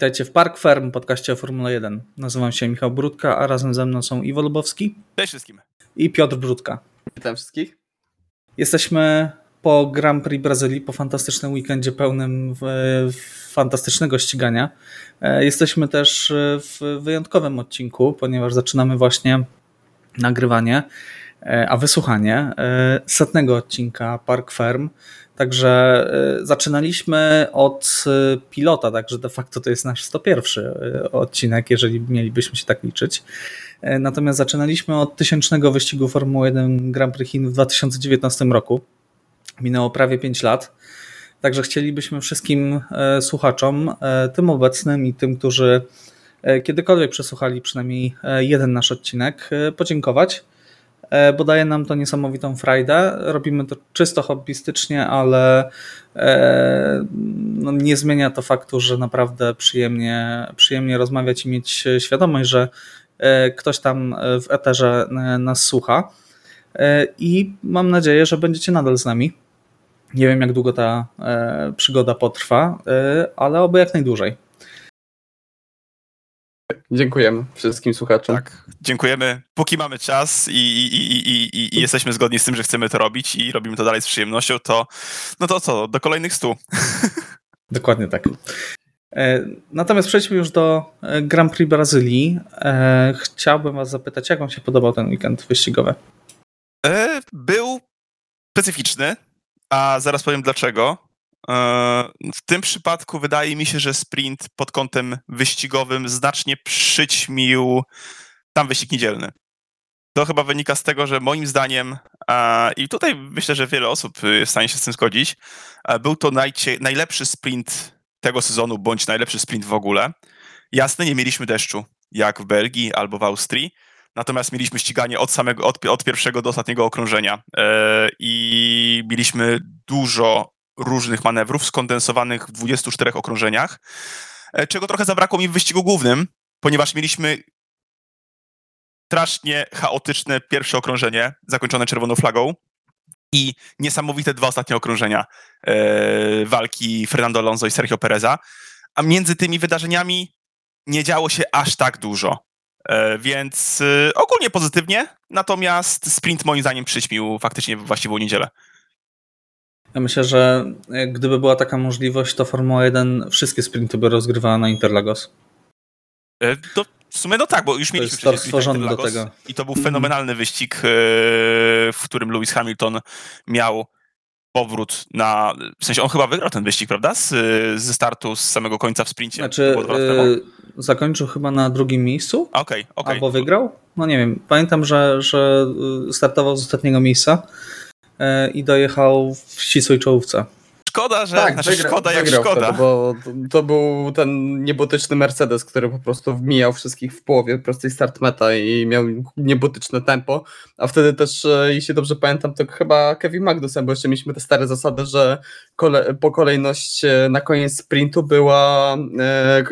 Witajcie w Park Ferm, podcaście o Formule 1. Nazywam się Michał Brudka, a razem ze mną są Iwo Lubowski. Cześć wszystkim. I Piotr Brudka. Witam wszystkich. Jesteśmy po Grand Prix Brazylii, po fantastycznym weekendzie pełnym fantastycznego ścigania. E, jesteśmy też w wyjątkowym odcinku, ponieważ zaczynamy właśnie nagrywanie, a wysłuchanie e, setnego odcinka Park Ferm. Także e, zaczynaliśmy od e, pilota, także de facto to jest nasz 101 e, odcinek, jeżeli mielibyśmy się tak liczyć. Natomiast zaczynaliśmy od tysięcznego wyścigu Formuły 1 Grand Prix Chin w 2019 roku. Minęło prawie 5 lat. Także chcielibyśmy wszystkim słuchaczom, tym obecnym i tym, którzy kiedykolwiek przesłuchali przynajmniej jeden nasz odcinek, podziękować E, bo daje nam to niesamowitą frajdę. Robimy to czysto hobbystycznie, ale e, no nie zmienia to faktu, że naprawdę przyjemnie, przyjemnie rozmawiać i mieć świadomość, że e, ktoś tam w eterze nas słucha. I mam nadzieję, że będziecie nadal z nami. Nie wiem, jak długo ta przygoda potrwa, ale oby jak najdłużej. Dziękujemy wszystkim słuchaczom. Tak, dziękujemy. Póki mamy czas i, i, i, i, jesteśmy zgodni z tym, że chcemy to robić i robimy to dalej z przyjemnością, to no to co, do kolejnych stu. Dokładnie tak. E, natomiast przejdźmy już do e, Grand Prix Brazylii. E, chciałbym Was zapytać, jak Wam się podobał ten weekend wyścigowy? Był specyficzny, a zaraz powiem dlaczego. E, w tym przypadku wydaje mi się, że sprint pod kątem wyścigowym znacznie przyćmił tam wyścig niedzielny. To chyba wynika z tego, że moim zdaniem, i tutaj myślę, że wiele osób jest w stanie się z tym zgodzić, był to najlepszy sprint tego sezonu, bądź najlepszy sprint w ogóle. Jasne, nie mieliśmy deszczu, jak w Belgii albo w Austrii, natomiast mieliśmy ściganie od samego, od, od pierwszego do ostatniego okrążenia e, i mieliśmy dużo różnych manewrów skondensowanych w 24 okrążeniach, e, czego trochę zabrakło mi w wyścigu głównym, ponieważ mieliśmy strasznie chaotyczne pierwsze okrążenie, zakończone czerwoną flagą i niesamowite dwa ostatnie okrążenia e, walki Fernando Alonso i Sergio Pereza, a między tymi wydarzeniami nie działo się aż tak dużo. E, więc e, ogólnie pozytywnie, natomiast sprint moim zdaniem przyćmił faktycznie właściwą niedzielę. Ja myślę, że gdyby była taka możliwość, to Formuła 1 wszystkie sprinty by rozgrywała na Interlagos. E, to w sumie no tak, bo już mieliśmy to jest stworzony do tego. I to był fenomenalny wyścig, e, w którym Lewis Hamilton miał powrót na. W sensie on chyba wygrał ten wyścig, prawda? Z, ze startu z samego końca w sprincie. Znaczy, yy, zakończył chyba na drugim miejscu. Okej, okay, okej. Okay. Albo wygrał? No nie wiem. Pamiętam, że, że startował z ostatniego miejsca. E, i dojechał w ścisłej czołówce. Szkoda, że tak, znaczy, wygra, szkoda jak szkoda. Wtedy, bo to, to, był ten niebotyczny Mercedes, który po prostu wmijał wszystkich w połowie prostej start meta i miał niebotyczne tempo, a wtedy też, e, jeśli dobrze pamiętam, to chyba Kevin Magnussen, bo jeszcze mieliśmy te stare zasady, że kole, po kolejność e, na koniec sprintu była e, e,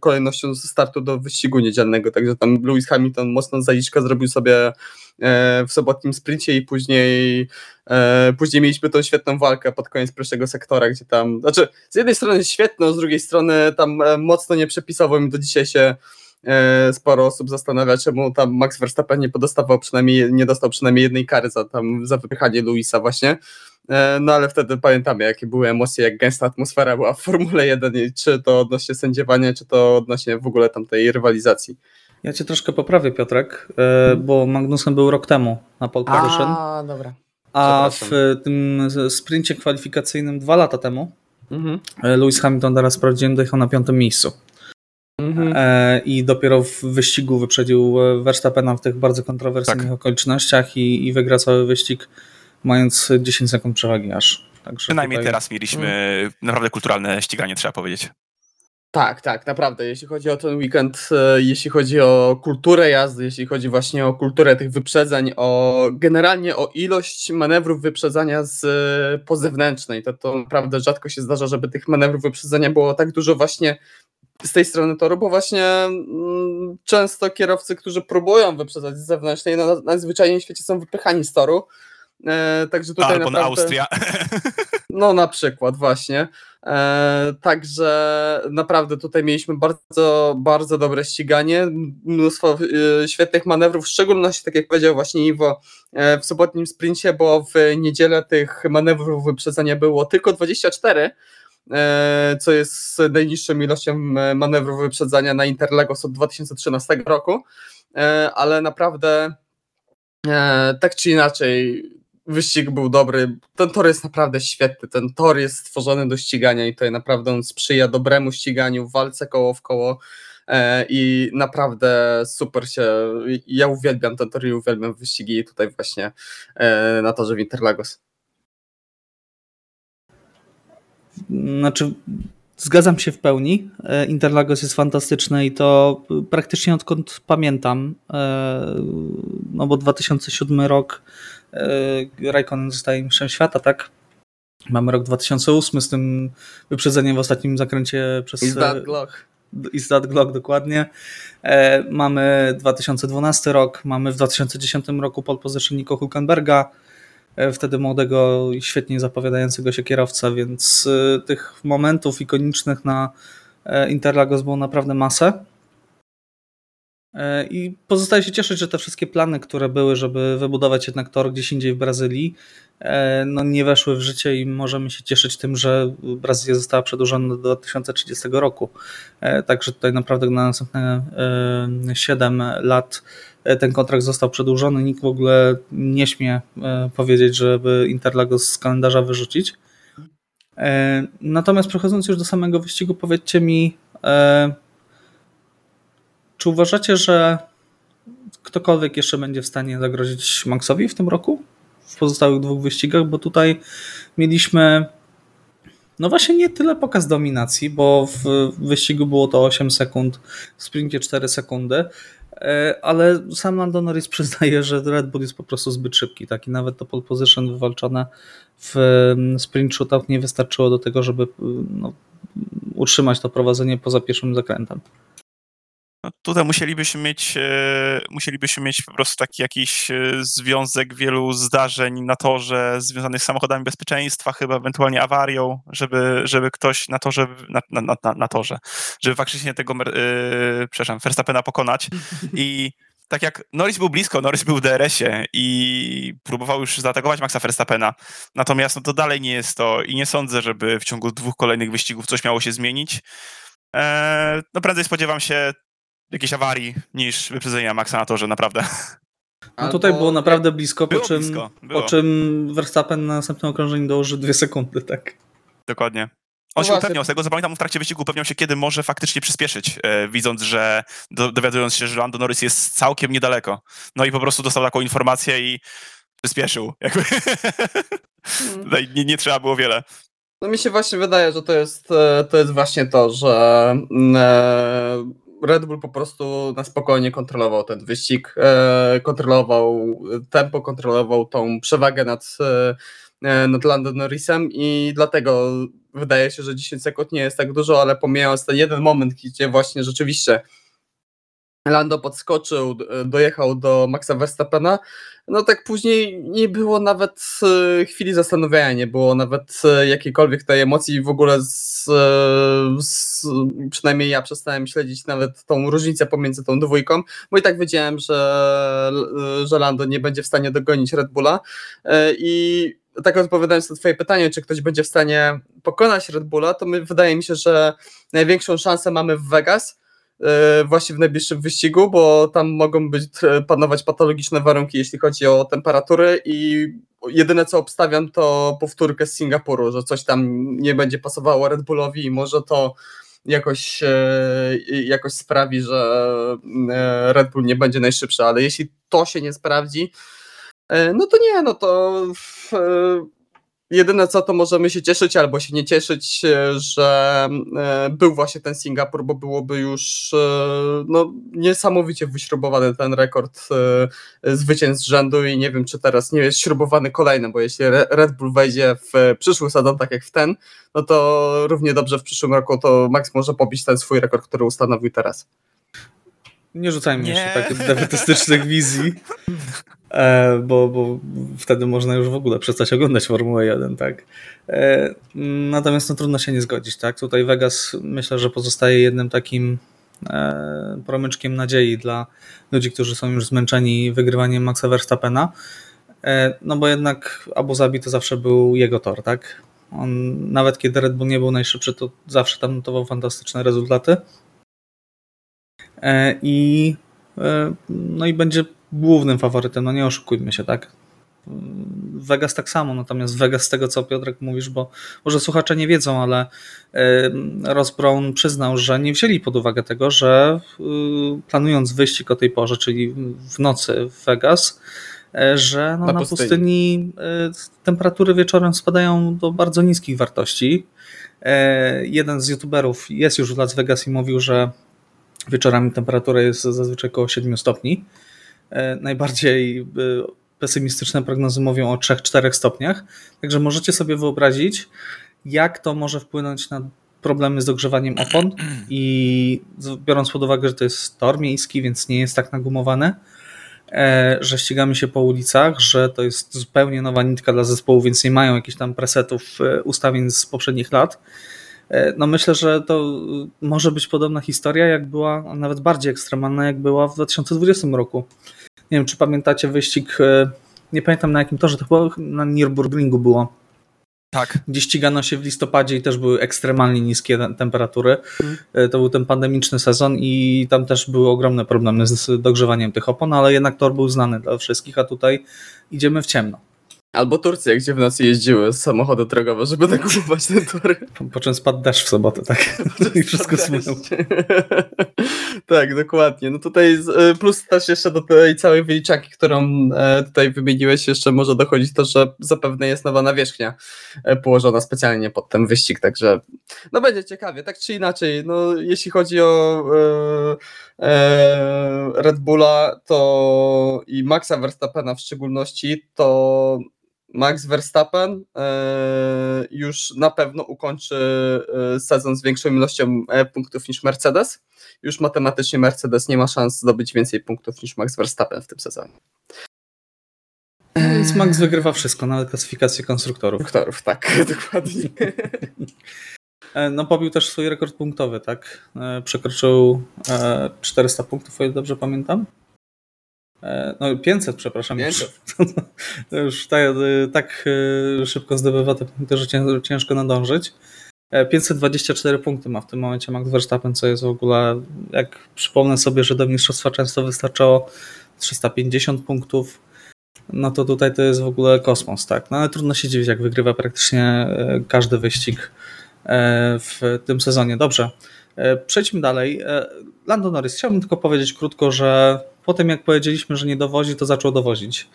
kolejnością startu do wyścigu niedzielnego, także tam Lewis Hamilton mocną zaliczkę zrobił sobie E, w sobotnim sprincie i później, później mieliśmy tą świetną walkę pod koniec pierwszego sektora, gdzie tam, znaczy z jednej strony świetną, z drugiej strony tam e, mocno nieprzepisowo i do dzisiaj się sporo osób zastanawia, czemu tam Max Verstappen nie podostawał przynajmniej, nie dostał przynajmniej jednej kary za tam za wypychanie Luisa właśnie. No ale wtedy pamiętamy, jakie były emocje, jak gęsta atmosfera była w Formule 1, czy to odnośnie sędziowania, czy to odnośnie w ogóle tamtej rywalizacji. Ja cię troszkę poprawię, Piotrek, e, bo Magnussen był rok temu na pole position. A, dobra. A w tym sprincie kwalifikacyjnym dwa lata temu mhm. E, Lewis Hamilton teraz sprawdziłem, dojechał na piątym miejscu. Mhm. E, I dopiero w wyścigu wyprzedził Verstappena w tych bardzo kontrowersyjnych tak. okolicznościach i, i wygra cały wyścig, mając 10 sekund przewagi aż. Także Przynajmniej tutaj... teraz mieliśmy naprawdę kulturalne ściganie, trzeba powiedzieć. Tak, tak, naprawdę. Jeśli chodzi o ten weekend, e, jeśli chodzi o kulturę jazdy, jeśli chodzi właśnie o kulturę tych wyprzedzeń, o generalnie o ilość manewrów wyprzedzania z e, pozewnętrznej, to, to naprawdę rzadko się zdarza, żeby tych manewrów wyprzedzenia było tak dużo właśnie z tej strony toru, bo właśnie mm, często kierowcy, którzy próbują wyprzedzać z zewnętrznej, no, najzwyczajniej w świecie są wypychani z toru E, także tutaj Albon naprawdę... Austria. No na przykład, właśnie. E, także naprawdę tutaj mieliśmy bardzo, bardzo dobre ściganie, mnóstwo e, świetnych manewrów, w szczególności, tak jak powiedział właśnie Iwo, e, w sobotnim sprincie, bo w niedzielę tych manewrów wyprzedzenia było tylko 24, e, co jest najniższą ilością manewrów wyprzedzania na Interlagos od 2013 roku, e, ale naprawdę e, tak czy inaczej wyścig był dobry. Ten tor jest naprawdę świetny. Ten tor jest stworzony do ścigania i tutaj naprawdę on sprzyja dobremu ściganiu, walce koło w koło. E, I naprawdę super się. Ja uwielbiam ten tor i uwielbiam wyścigi tutaj właśnie e, na torze w Interlagos. Znaczy, zgadzam się w pełni. E, Interlagos jest fantastyczny i to praktycznie odkąd pamiętam. No bo 2007 rok Raikkonen zostaje mistrzem świata, tak? Mamy rok 2008 z tym wyprzedzeniem w ostatnim zakręcie przez... Is that Glock. Is that Glock, dokładnie. E, mamy 2012 rok, mamy w 2010 roku pole position Nico Hulkenberga, e, wtedy młodego i świetnie zapowiadającego się kierowca, więc tych momentów ikonicznych na Interlagos było naprawdę masę. E, I pozostaje się cieszyć, że te wszystkie plany, które były, żeby wybudować jednak tor gdzieś indziej w Brazylii, e, no nie weszły w życie i możemy się cieszyć tym, że Brazylia została przedłużona do 2030 roku. E, także tutaj naprawdę na następne 7 lat ten kontrakt został przedłużony. Nikt w ogóle nie śmie powiedzieć, żeby Interlagos z kalendarza wyrzucić. Natomiast przechodząc już do samego wyścigu, powiedzcie mi, czy uważacie, że ktokolwiek jeszcze będzie w stanie zagrozić Maxowi w tym roku? W pozostałych dwóch wyścigach, bo tutaj mieliśmy no właśnie nie tyle pokaz dominacji, bo w wyścigu było to 8 sekund, w sprincie 4 sekundy, e, ale sam Lando Norris przyznaje, że Red Bull jest po prostu zbyt szybki, tak i nawet to pole position wywalczone w mm, sprint shootout nie wystarczyło do tego, żeby no, utrzymać to prowadzenie poza pierwszym zakrętem. No, tutaj musielibyśmy mieć, e, musielibyśmy mieć po prostu taki jakiś e, związek wielu zdarzeń na torze związanych z samochodami bezpieczeństwa, chyba ewentualnie awarią, żeby, żeby ktoś na torze, na, na, na, na torze, żeby faktycznie tego, yy, przepraszam, Verstappena pokonać i tak jak Norris był blisko, Norris był w DRS-ie i próbował już zaatakować Maxa Verstappena. Natomiast no to dalej nie jest to i nie sądzę, żeby w ciągu dwóch kolejnych wyścigów coś miało się zmienić. No prędzej spodziewam się jakiejś awarii niż wyprzedzenia Maxa na torze, naprawdę. No tutaj było naprawdę blisko, po, czym, blisko, było. po czym Verstappen na następnym okrążeniu dołoży dwie sekundy, tak. Dokładnie. On no się upewniał z tego, zapamiętam w trakcie wyścigu, upewniał się, kiedy może faktycznie przyspieszyć, e, widząc, że do, dowiadując się, że Lando Norris jest całkiem niedaleko. No i po prostu dostał taką informację i przyspieszył. Jakby. Hmm. nie, nie trzeba było wiele. No mi się właśnie wydaje, że to jest, e, to jest właśnie to, że mm, e, Red Bull po prostu na spokojnie kontrolował ten wyścig, e, kontrolował tempo, kontrolował tą przewagę nad, e, nad Lando Norrisem i dlatego wydaje się, że 10 sekund nie jest tak dużo, ale pomijając ten jeden moment, gdzie właśnie rzeczywiście Lando podskoczył, dojechał do Maxa Verstappena, no tak później nie było nawet e, chwili zastanowienia, nie było nawet e, jakiejkolwiek tej emocji. W ogóle z, e, z, przynajmniej ja przestałem śledzić nawet tą różnicę pomiędzy tą dwójką, bo i tak wiedziałem, że, że Lando nie będzie w stanie dogonić Red Bulla. I tak odpowiadając na twoje pytanie, czy ktoś będzie w stanie pokonać Red Bulla, to my, wydaje mi się, że największą szansę mamy w Vegas, właśnie w najbliższym wyścigu, bo tam mogą być e, panować patologiczne warunki, jeśli chodzi o temperatury i jedyne co obstawiam to powtórkę z Singapuru, że coś tam nie będzie pasowało Red Bullowi i może to jakoś, e, jakoś sprawi, że Red Bull nie będzie najszybszy, ale jeśli to się nie sprawdzi, no to nie, no to Jedyne co, to możemy się cieszyć albo się nie cieszyć, e, że e, był właśnie ten Singapur, bo byłoby już e, no, niesamowicie wyśrubowany ten rekord zwycięstw z rzędu i nie wiem, czy teraz nie jest śrubowany kolejny, bo jeśli Red Bull wejdzie w przyszły sezon tak jak w ten, no to równie dobrze w przyszłym roku to Max może pobić ten swój rekord, który ustanowił teraz. Nie rzucajmy nie. jeszcze takich defetystycznych wizji. E, bo, bo wtedy można już w ogóle przestać oglądać Formułę 1, tak. E, natomiast no, trudno się nie zgodzić, tak. Tutaj Vegas myślę, że pozostaje jednym takim e, promyczkiem nadziei dla ludzi, którzy są już zmęczeni wygrywaniem Maxa Verstappena. No bo jednak Abu Zabi to zawsze był jego tor, tak? On, nawet kiedy Red Bull nie był najszybszy, to zawsze tam notował fantastyczne rezultaty. I no i będzie głównym faworytem, no nie oszukujmy się, tak? Vegas tak samo, natomiast Vegas z tego co Piotrek mówisz, bo może słuchacze nie wiedzą, ale Ross Brown przyznał, że nie wzięli pod uwagę tego, że y, planując wyścig o tej porze, czyli w nocy w Vegas, e, że no na, na pustyni, pustyni y, temperatury wieczorem spadają do bardzo niskich wartości. E, jeden z youtuberów jest już w Las Vegas i mówił, że wieczorami temperatura jest zazwyczaj około 7 stopni. E, najbardziej e, pesymistyczne prognozy mówią o 3-4 stopniach. Także możecie sobie wyobrazić, jak to może wpłynąć na problemy z dogrzewaniem opon i biorąc pod uwagę, że to jest tor miejski, więc nie jest tak nagumowane, e, że ścigamy się po ulicach, że to jest zupełnie nowa nitka dla zespołu, więc nie mają jakichś tam presetów ustawień z poprzednich lat. No myślę, że to może być podobna historia, jak była, nawet bardziej ekstremalna, jak była w 2020 roku. Nie wiem, czy pamiętacie wyścig, e, nie pamiętam na jakim torze, to chyba na Nürburgringu było. Tak. Gdzie ścigano się w listopadzie i też były ekstremalnie niskie temperatury. Hmm. To był ten pandemiczny sezon i tam też były ogromne problemy z dogrzewaniem tych opon, ale jednak tor był znany dla wszystkich, a tutaj idziemy w ciemno. Albo Turcja, gdzie w nocy jeździły samochody drogowe, żeby nakupować te tory. Po, po czym spadł deszcz w sobotę, tak? I wszystko smutno. Tak, dokładnie. No tutaj e, plus też jeszcze do tej całej wyliczanki, którą e, tutaj wymieniłeś, jeszcze może dochodzić to, że zapewne jest nowa nawierzchnia e, położona specjalnie pod ten wyścig, także no będzie ciekawie, tak czy inaczej. No jeśli chodzi o e, e, Red Bulla to i Maxa Verstappena w szczególności, to Max Verstappen e, już na pewno ukończy e, sezon z większą ilością e, punktów niż Mercedes. Już matematycznie Mercedes nie ma szans zdobyć więcej punktów niż Max Verstappen w tym sezonie. Więc Max wygrywa wszystko, nawet klasyfikację konstruktorów. Konstruktorów, tak, dokładnie. No pobił też swój rekord punktowy, tak? Przekroczył 400 punktów, o ile dobrze pamiętam. E, no 500, przepraszam. 500. To już tak, tak e, szybko zdobywa te punkty, że ciężko nadążyć. 524 punkty ma w tym momencie Max Verstappen, co jest w ogóle, jak przypomnę sobie, że do mistrzostwa często wystarczało 350 punktów, no to tutaj to jest w ogóle kosmos, tak. No ale trudno się dziwić, jak wygrywa praktycznie każdy wyścig w tym sezonie. Dobrze, przejdźmy dalej. Lando Norris, chciałbym tylko powiedzieć krótko, że po tym jak powiedzieliśmy, że nie dowozi, to zaczął dowozić.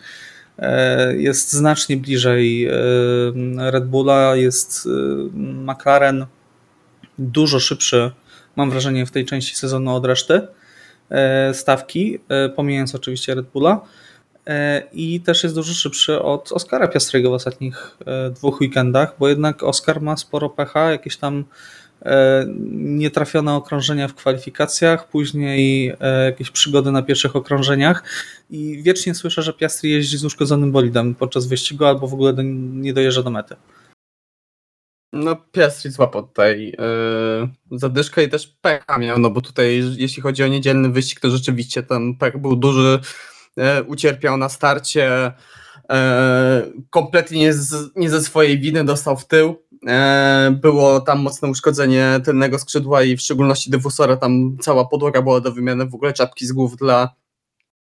E, jest znacznie bliżej e, Red Bulla, jest e, McLaren dużo szybszy, mam wrażenie, w tej części sezonu od reszty stawki, pomijając oczywiście Red Bulla. I też jest dużo szybszy od Oscara Piastrego w ostatnich dwóch weekendach, bo jednak Oscar ma sporo pecha, jakieś tam E, nietrafione okrążenia w kwalifikacjach, później e, jakieś przygody na pierwszych okrążeniach. I wiecznie słyszę, że Piastri jeździ z uszkodzonym bolidem podczas wyścigu albo w ogóle do, nie dojeżdża do mety. No Piastri złapał tutaj yy, zadyszkę i też pecha miał, no bo tutaj jeśli chodzi o niedzielny wyścig, to rzeczywiście ten pech był duży, yy, ucierpiał na starcie, kompletnie nie, z, nie ze swojej winy dostał w tył, E, było tam mocne uszkodzenie tylnego skrzydła i w szczególności dyfusora, tam cała podłoga była do wymiany, w ogóle czapki z głów dla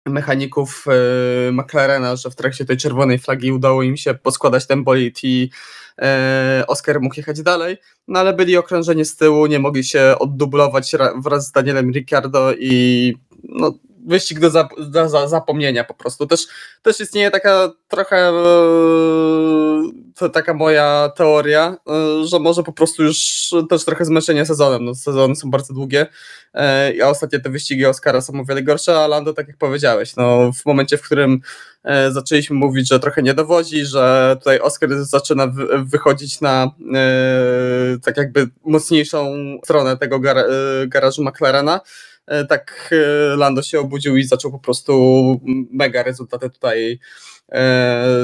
mechaników e, McLarena, że w trakcie tej czerwonej flagi udało im się poskładać ten bolid i e, Oscar mógł jechać dalej, no ale byli okrążeni z tyłu, nie mogli się oddublować wraz z Danielem Ricciardo i no, wyścig do, do za zapomnienia po prostu. Też, też istnieje taka trochę e, taka moja teoria, e, że może po prostu już też trochę zmęczenie sezonem. No, sezony są bardzo długie, e, a ostatnie te wyścigi Oscara są o wiele gorsze, a Lando, tak jak powiedziałeś, no, w momencie, w którym zaczęliśmy mówić, że trochę nie dowodzi, że tutaj Oscar zaczyna wychodzić na tak jakby mocniejszą stronę tego garażu McLarena, tak e, Lando się obudził i zaczął po prostu mega rezultaty tutaj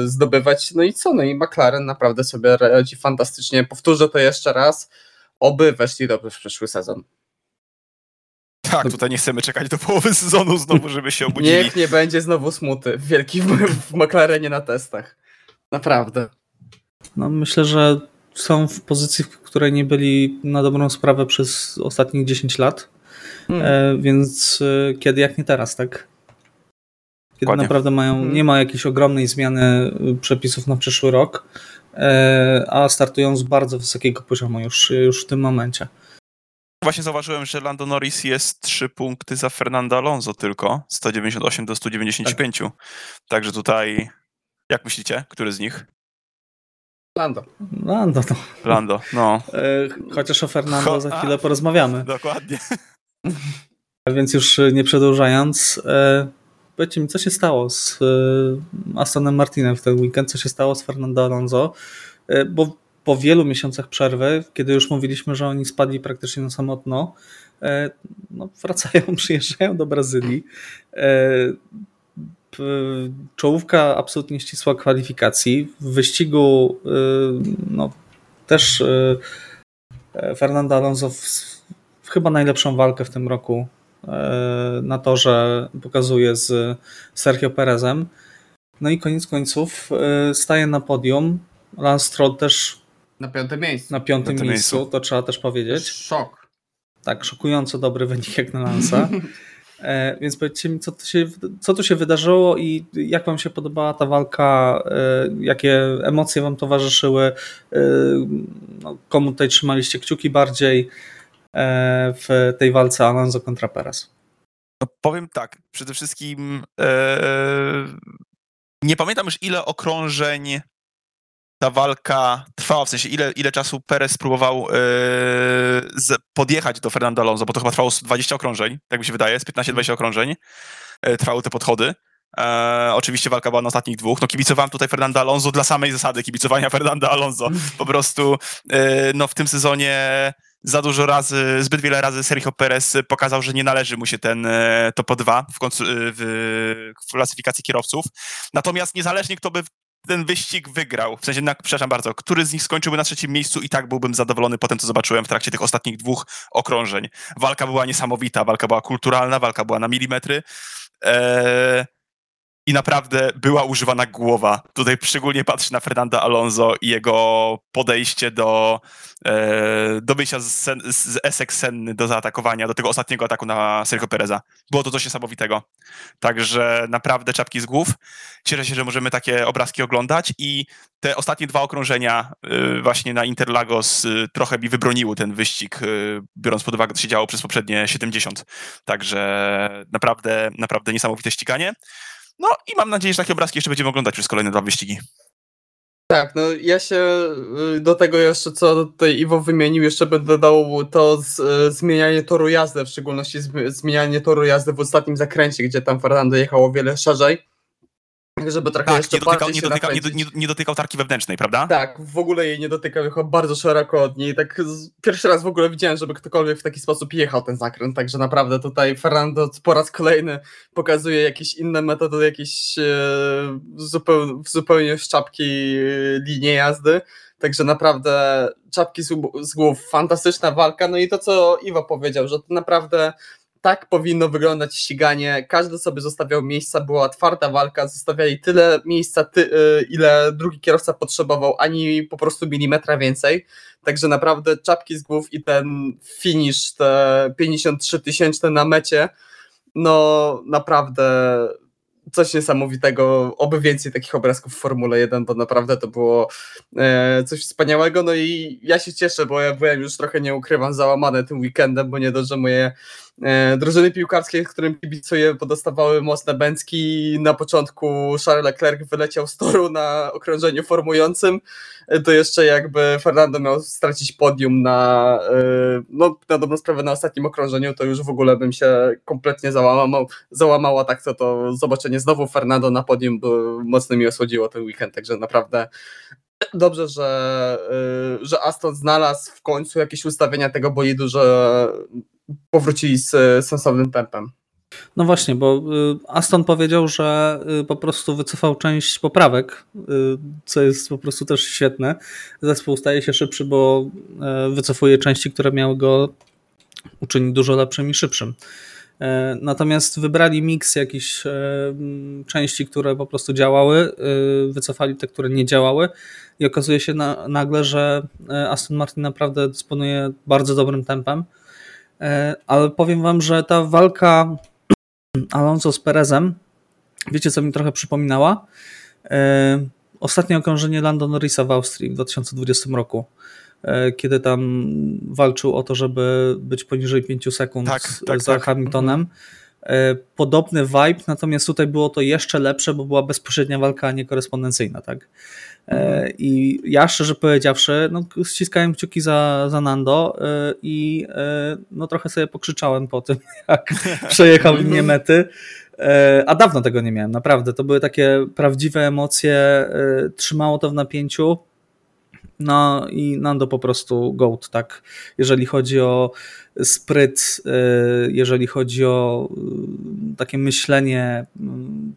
zdobywać. No i co? No i McLaren naprawdę sobie radzi fantastycznie. Powtórzę to jeszcze raz. Oby weszli dobrze w przyszły sezon. Tak, no. tutaj nie chcemy czekać do połowy sezonu znowu, żeby się obudzili. Niech nie będzie znowu smuty. Wielki w, w McLarenie na testach. Naprawdę. No myślę, że są w pozycji, w której nie byli na dobrą sprawę przez ostatnich 10 lat. Hmm. E, więc e, kiedy jak nie teraz, tak? Kiedy Dokładnie. naprawdę mają, hmm. nie ma jakiejś ogromnej zmiany e, przepisów na przyszły rok, e, a startują z bardzo wysokiego poziomu już, już w tym momencie. Właśnie zauważyłem, że Lando Norris jest 3 punkty za Fernando Alonso tylko, 198 do 195. Tak. Także tutaj, jak myślicie, który z nich? Lando. Lando, no. Lando, no. Chociaż o Fernando za chwilę porozmawiamy. Dokładnie. Więc już nie przedłużając, e, powiedzcie mi, co się stało z e, Astonem Martinem w ten weekend, co się stało z Fernando Alonso, bo po wielu miesiącach przerwy, kiedy już mówiliśmy, że oni spadli praktycznie na samotno, no, wracają, przyjeżdżają do Brazylii. Czołówka absolutnie ścisła kwalifikacji. W wyścigu no, też Fernando Alonso chyba najlepszą walkę w tym roku na torze pokazuje z Sergio Perezem. No i koniec końców staje na podium. Lance Stroll też na piątym miejscu. Na piątym, miejscu, miejscu, to trzeba też powiedzieć. Szok. Tak, szokująco dobry wynik jak na Lansa. E, więc powiedzcie mi, co tu, się, co tu się wydarzyło i jak Wam się podobała ta walka, e, jakie emocje Wam towarzyszyły, e, no, komu tutaj trzymaliście kciuki bardziej e, w tej walce Alonso kontra Perez? No powiem tak, przede wszystkim e, nie pamiętam już ile okrążeń ta walka trwała, w sensie ile, ile czasu Perez próbował yy, podjechać do Fernando Alonso, bo to chyba trwało 20 okrążeń, tak mi się wydaje, z 15-20 okrążeń yy, trwały te podchody. E, oczywiście walka była na ostatnich dwóch. No kibicowałem tutaj Fernando Alonso dla samej zasady kibicowania Fernando Alonso. Po prostu e, no w tym sezonie za dużo razy, zbyt wiele razy Sergio Perez pokazał, że nie należy mu się ten e, top 2 w, w, w klasyfikacji kierowców. Natomiast niezależnie kto by ten wyścig wygrał. W sensie, na, przepraszam bardzo, który z nich skończyłby na trzecim miejscu i tak byłbym zadowolony po tym, co zobaczyłem w trakcie tych ostatnich dwóch okrążeń. Walka była niesamowita, walka była kulturalna, walka była na milimetry. Eee, i naprawdę była używana głowa. Tutaj szczególnie patrzę na Fernanda Alonso i jego podejście do, e, do wyjścia z, z Essex Senny do zaatakowania, do tego ostatniego ataku na Sergio Pereza. Było to coś niesamowitego. Także naprawdę czapki z głów. Cieszę się, że możemy takie obrazki oglądać i te ostatnie dwa okrążenia e, właśnie na Interlagos e, trochę mi wybroniły ten wyścig, biorąc pod uwagę, co się działo przez poprzednie 70. Także naprawdę, naprawdę niesamowite ściganie. No i mam nadzieję, że takie obrazki jeszcze będziemy oglądać przez kolejne dwa wyścigi. Tak, no ja się y, do tego jeszcze, co tutaj Iwo wymienił, jeszcze będę dał to z, y, zmienianie toru jazdy, w szczególności zmienianie toru jazdy w ostatnim zakręcie, gdzie tam Fernando jechał o wiele szerzej żeby trochę tak, jeszcze nie dotykał, nie, dotykał, nie, nie, nie, dotykał tarki wewnętrznej, prawda? Tak, w ogóle jej nie dotykał, jechał bardzo szeroko od niej. Tak pierwszy raz w ogóle widziałem, żeby ktokolwiek w taki sposób jechał ten zakręt, także naprawdę tutaj Fernando po raz kolejny pokazuje jakieś inne metody, jakieś e, zupeł, zupełnie szczapki e, linie jazdy. Także naprawdę czapki z, z głów, fantastyczna walka. No i to, co Iwo powiedział, że to naprawdę tak powinno wyglądać ściganie. Każdy sobie zostawiał miejsca, była twarda walka, zostawiali tyle miejsca, ty, y, ile drugi kierowca potrzebował, ani po prostu milimetra więcej. Także naprawdę czapki z głów i ten finish, te 53 tysięczne na mecie, no naprawdę coś niesamowitego, oby więcej takich obrazków w Formule 1, bo naprawdę to było e, coś wspaniałego, no i ja się cieszę, bo ja byłem już trochę, nie ukrywam, załamany tym weekendem, bo nie dość, że moje drużyny piłkarskie, którym kibicuję, podostawały mocne bęcki. Na początku Charles Leclerc wyleciał z toru na okrążeniu formującym, e, to jeszcze jakby Fernando miał stracić podium na, e, no, na dobrą sprawę na ostatnim okrążeniu, to już w ogóle bym się kompletnie załamał, załamał, a tak to, to zobaczenie znowu Fernando na podium mocno mi osłodziło ten weekend, także naprawdę dobrze, że, że Aston znalazł w końcu jakieś ustawienia tego bolidu, że powrócili z sensownym tempem. No właśnie, bo y, Aston powiedział, że y, po prostu wycofał część poprawek, y, co jest po prostu też świetne. Zespół staje się szybszy, bo wycofuje części, które miały go uczynić dużo lepszym i szybszym. Natomiast wybrali miks jakichś części, które po prostu działały, wycofali te, które nie działały i okazuje się na, nagle, że Aston Martin naprawdę dysponuje bardzo dobrym tempem. Ale powiem wam, że ta walka Alonso z Perezem, wiecie co mi trochę przypominała? E, ostatnie okrążenie Lando Norrisa w Austrii w 2020 roku, e, kiedy tam walczył o to, żeby być poniżej 5 sekund tak, tak, za tak. Hamiltonem. E, podobny vibe, natomiast tutaj było to jeszcze lepsze, bo była bezpośrednia walka, a nie korespondencyjna, tak? Mhm. I ja szczerze powiedziawszy, no, ściskałem kciuki za, za Nando i no, trochę sobie pokrzyczałem po tym, jak przejechał linię mhm. mety. A dawno tego nie miałem, naprawdę. To były takie prawdziwe emocje, trzymało to w napięciu. No i Nando po prostu goat, tak. Jeżeli chodzi o spryt, jeżeli chodzi o y, takie myślenie, y,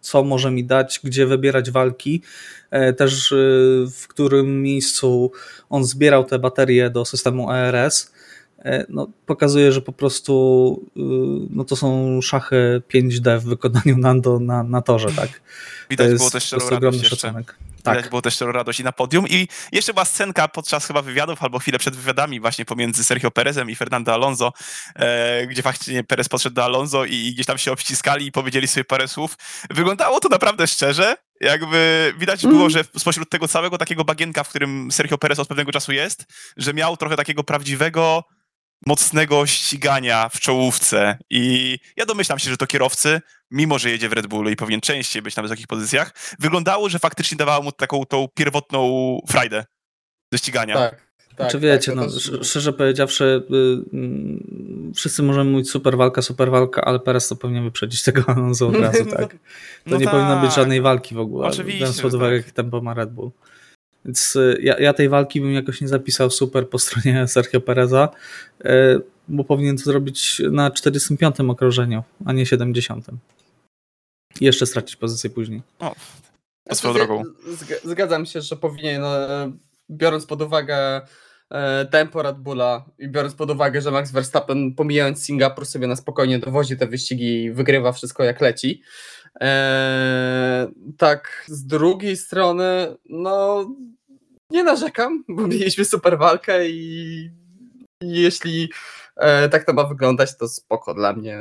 co może mi dać, gdzie wybierać walki, też w którym miejscu on zbierał te baterie do systemu ERS, no, pokazuje, że po prostu no, to są szachy 5D w wykonaniu Nando na, na torze, tak. Widać to jest, było też to jest ogromny szacunek. Tak. Widać było też tę radość i na podium. I jeszcze była scenka podczas chyba wywiadów albo chwilę przed wywiadami właśnie pomiędzy Sergio Perezem i Fernando Alonso, e, gdzie faktycznie Perez podszedł do Alonso i gdzieś tam się obciskali i powiedzieli sobie parę słów. Wyglądało to naprawdę szczerze. Jakby widać było, że spośród tego całego takiego bagienka, w którym Sergio Perez od pewnego czasu jest, że miał trochę takiego prawdziwego mocnego ścigania w czołówce i ja domyślam się, że to kierowcy, mimo że jedzie w Red Bullu i powinien częściej być na wysokich pozycjach, wyglądało, że faktycznie dawało mu taką tą pierwotną frajdę do ścigania. Tak. Tak, Czy wiecie, tak, no, też... szczerze powiedziawszy, yy, wszyscy możemy mówić super walka, super walka, ale Perez to powinien wyprzedzić tego Alonso od razu, tak? To no nie tak. powinno być żadnej walki w ogóle, Oczywiście, biorąc pod uwagę, tak. jaki tempo ma Red Bull. Więc y, ja, ja, tej walki bym jakoś nie zapisał super po stronie Sergio Pereza, y, bo powinien to zrobić na 45 okrążeniu, a nie 70. I jeszcze stracić pozycję później. O, swoją drogą. Zgadzam się, że powinien, no, biorąc pod uwagę e, tempo Red Bulla i biorąc pod uwagę, że Max Verstappen pomijając Singapur sobie na spokojnie dowozi te wyścigi i wygrywa wszystko jak leci, Eee, tak, z drugiej strony, no nie narzekam, bo mieliśmy super walkę i, jeśli e, tak to ma wyglądać, to spoko dla mnie.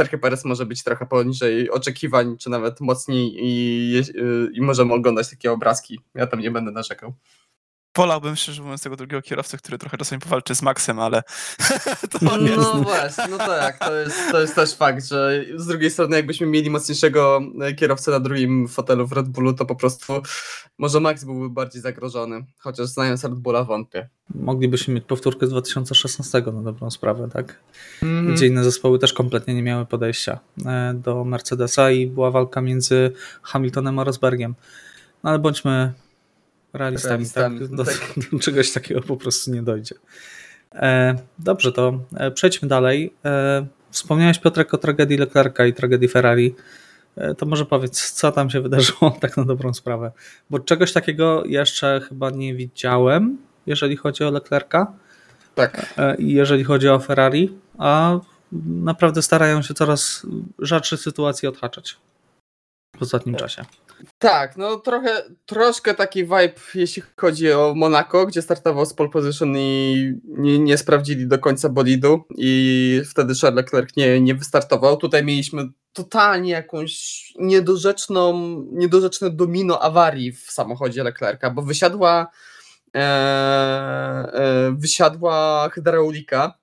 Sergio Perez może być trochę poniżej oczekiwań, czy nawet mocniej i, i, i możemy oglądać takie obrazki. Ja tam nie będę narzekał wolałbym szczerze mówiąc tego drugiego kierowcę, który trochę czasami powalczy z Maxem, ale to no, jest. No właśnie, no tak, to jest, to jest też fakt, że z drugiej strony jakbyśmy mieli mocniejszego e, kierowcę na drugim fotelu w Red Bullu, to po prostu może Max byłby bardziej zagrożony, chociaż znając Red Bulla wątpię. Moglibyśmy mieć powtórkę z 2016 na dobrą sprawę, tak? Mm. Gdzie inne zespoły też kompletnie nie miały podejścia e, do Mercedesa i była walka między Hamiltonem a Rosbergiem. No ale bądźmy realistami, realistami tak? Do, tak. do, czegoś takiego po prostu nie dojdzie. E, dobrze, to e, przejdźmy dalej. E, wspomniałeś Piotrek o tragedii Leclerca i tragedii Ferrari. To może powiedz, co tam się wydarzyło tak na dobrą sprawę. Bo czegoś takiego jeszcze chyba nie widziałem, jeżeli chodzi o Leclerca. Tak. I jeżeli chodzi o Ferrari, a naprawdę starają się coraz rzadsze sytuacje odhaczać w ostatnim tak. czasie. Tak, no trochę, troszkę taki vibe, jeśli chodzi o Monaco, gdzie startował z pole position i nie, nie sprawdzili do końca bolidu i wtedy Charles Leclerc nie, nie wystartował. Tutaj mieliśmy totalnie jakąś niedorzeczną, niedorzeczne domino awarii w samochodzie Leclerca, bo wysiadła e, e, wysiadła hydraulika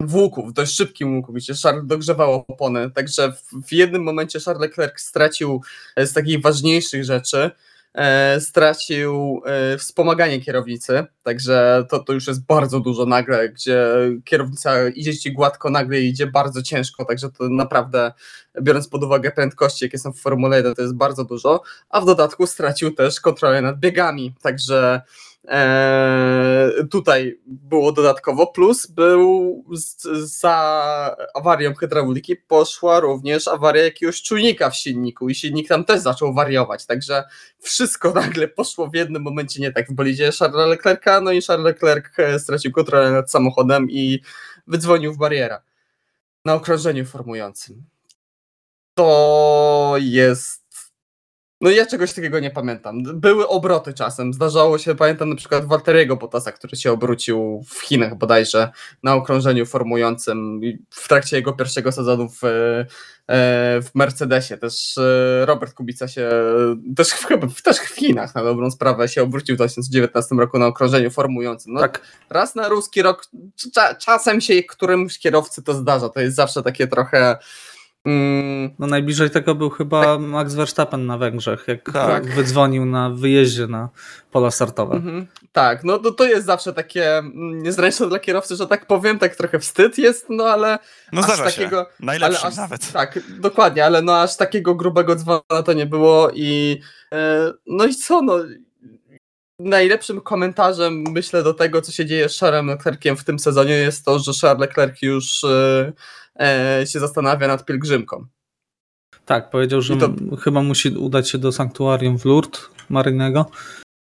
w łuku, w dość szybkim łuku, gdzie Charles dogrzewał opony, także w, w jednym momencie Charles Leclerc stracił e, z takich ważniejszych rzeczy, e, stracił e, wspomaganie kierownicy, także to, to już jest bardzo dużo nagle, gdzie kierownica idzie ci gładko, nagle idzie bardzo ciężko, także to naprawdę, biorąc pod uwagę prędkości, jakie są w Formule 1, to jest bardzo dużo, a w dodatku stracił też kontrolę nad biegami, także tutaj było dodatkowo, plus był za awarią hydrauliki poszła również awaria jakiegoś czujnika w silniku i silnik tam też zaczął wariować, także wszystko nagle poszło w jednym momencie nie tak w bolidzie Charlesa Leclerca, no i Charles Leclerc e, stracił kontrolę nad samochodem i wydzwonił w bariera na okrążeniu formującym. To jest no ja czegoś takiego nie pamiętam. Były obroty czasem. Zdarzało się, pamiętam na przykład Walteriego Bottasa, który się obrócił w Chinach bodajże na okrążeniu formującym w trakcie jego pierwszego sezonu w, e, w Mercedesie. Też e, Robert Kubica się też chyba też w Chinach na dobrą sprawę się obrócił w 2019 roku na okrążeniu formującym. No, tak. Raz na ruski rok czasem się którymś kierowcy to zdarza. To jest zawsze takie trochę. No najbliżej tego był chyba tak. Max Verstappen na Węgrzech, jak tak. wydzwonił na wyjeździe na pola startowe. Mhm. Tak, no to, to jest zawsze takie mm, niezręczne dla kierowcy, że tak powiem, tak trochę wstyd jest, no ale no aż takiego... Się. Najlepszy aż, nawet. Tak, dokładnie, ale no aż takiego grubego dzwona to nie było i e, no i co, no najlepszym komentarzem, myślę, do tego, co się dzieje z Charlesem Leclerciem w tym sezonie jest to, że Charles Leclerc już e, się zastanawia nad pielgrzymką. Tak, powiedział, że to... chyba musi udać się do sanktuarium w Lourdes Marynego,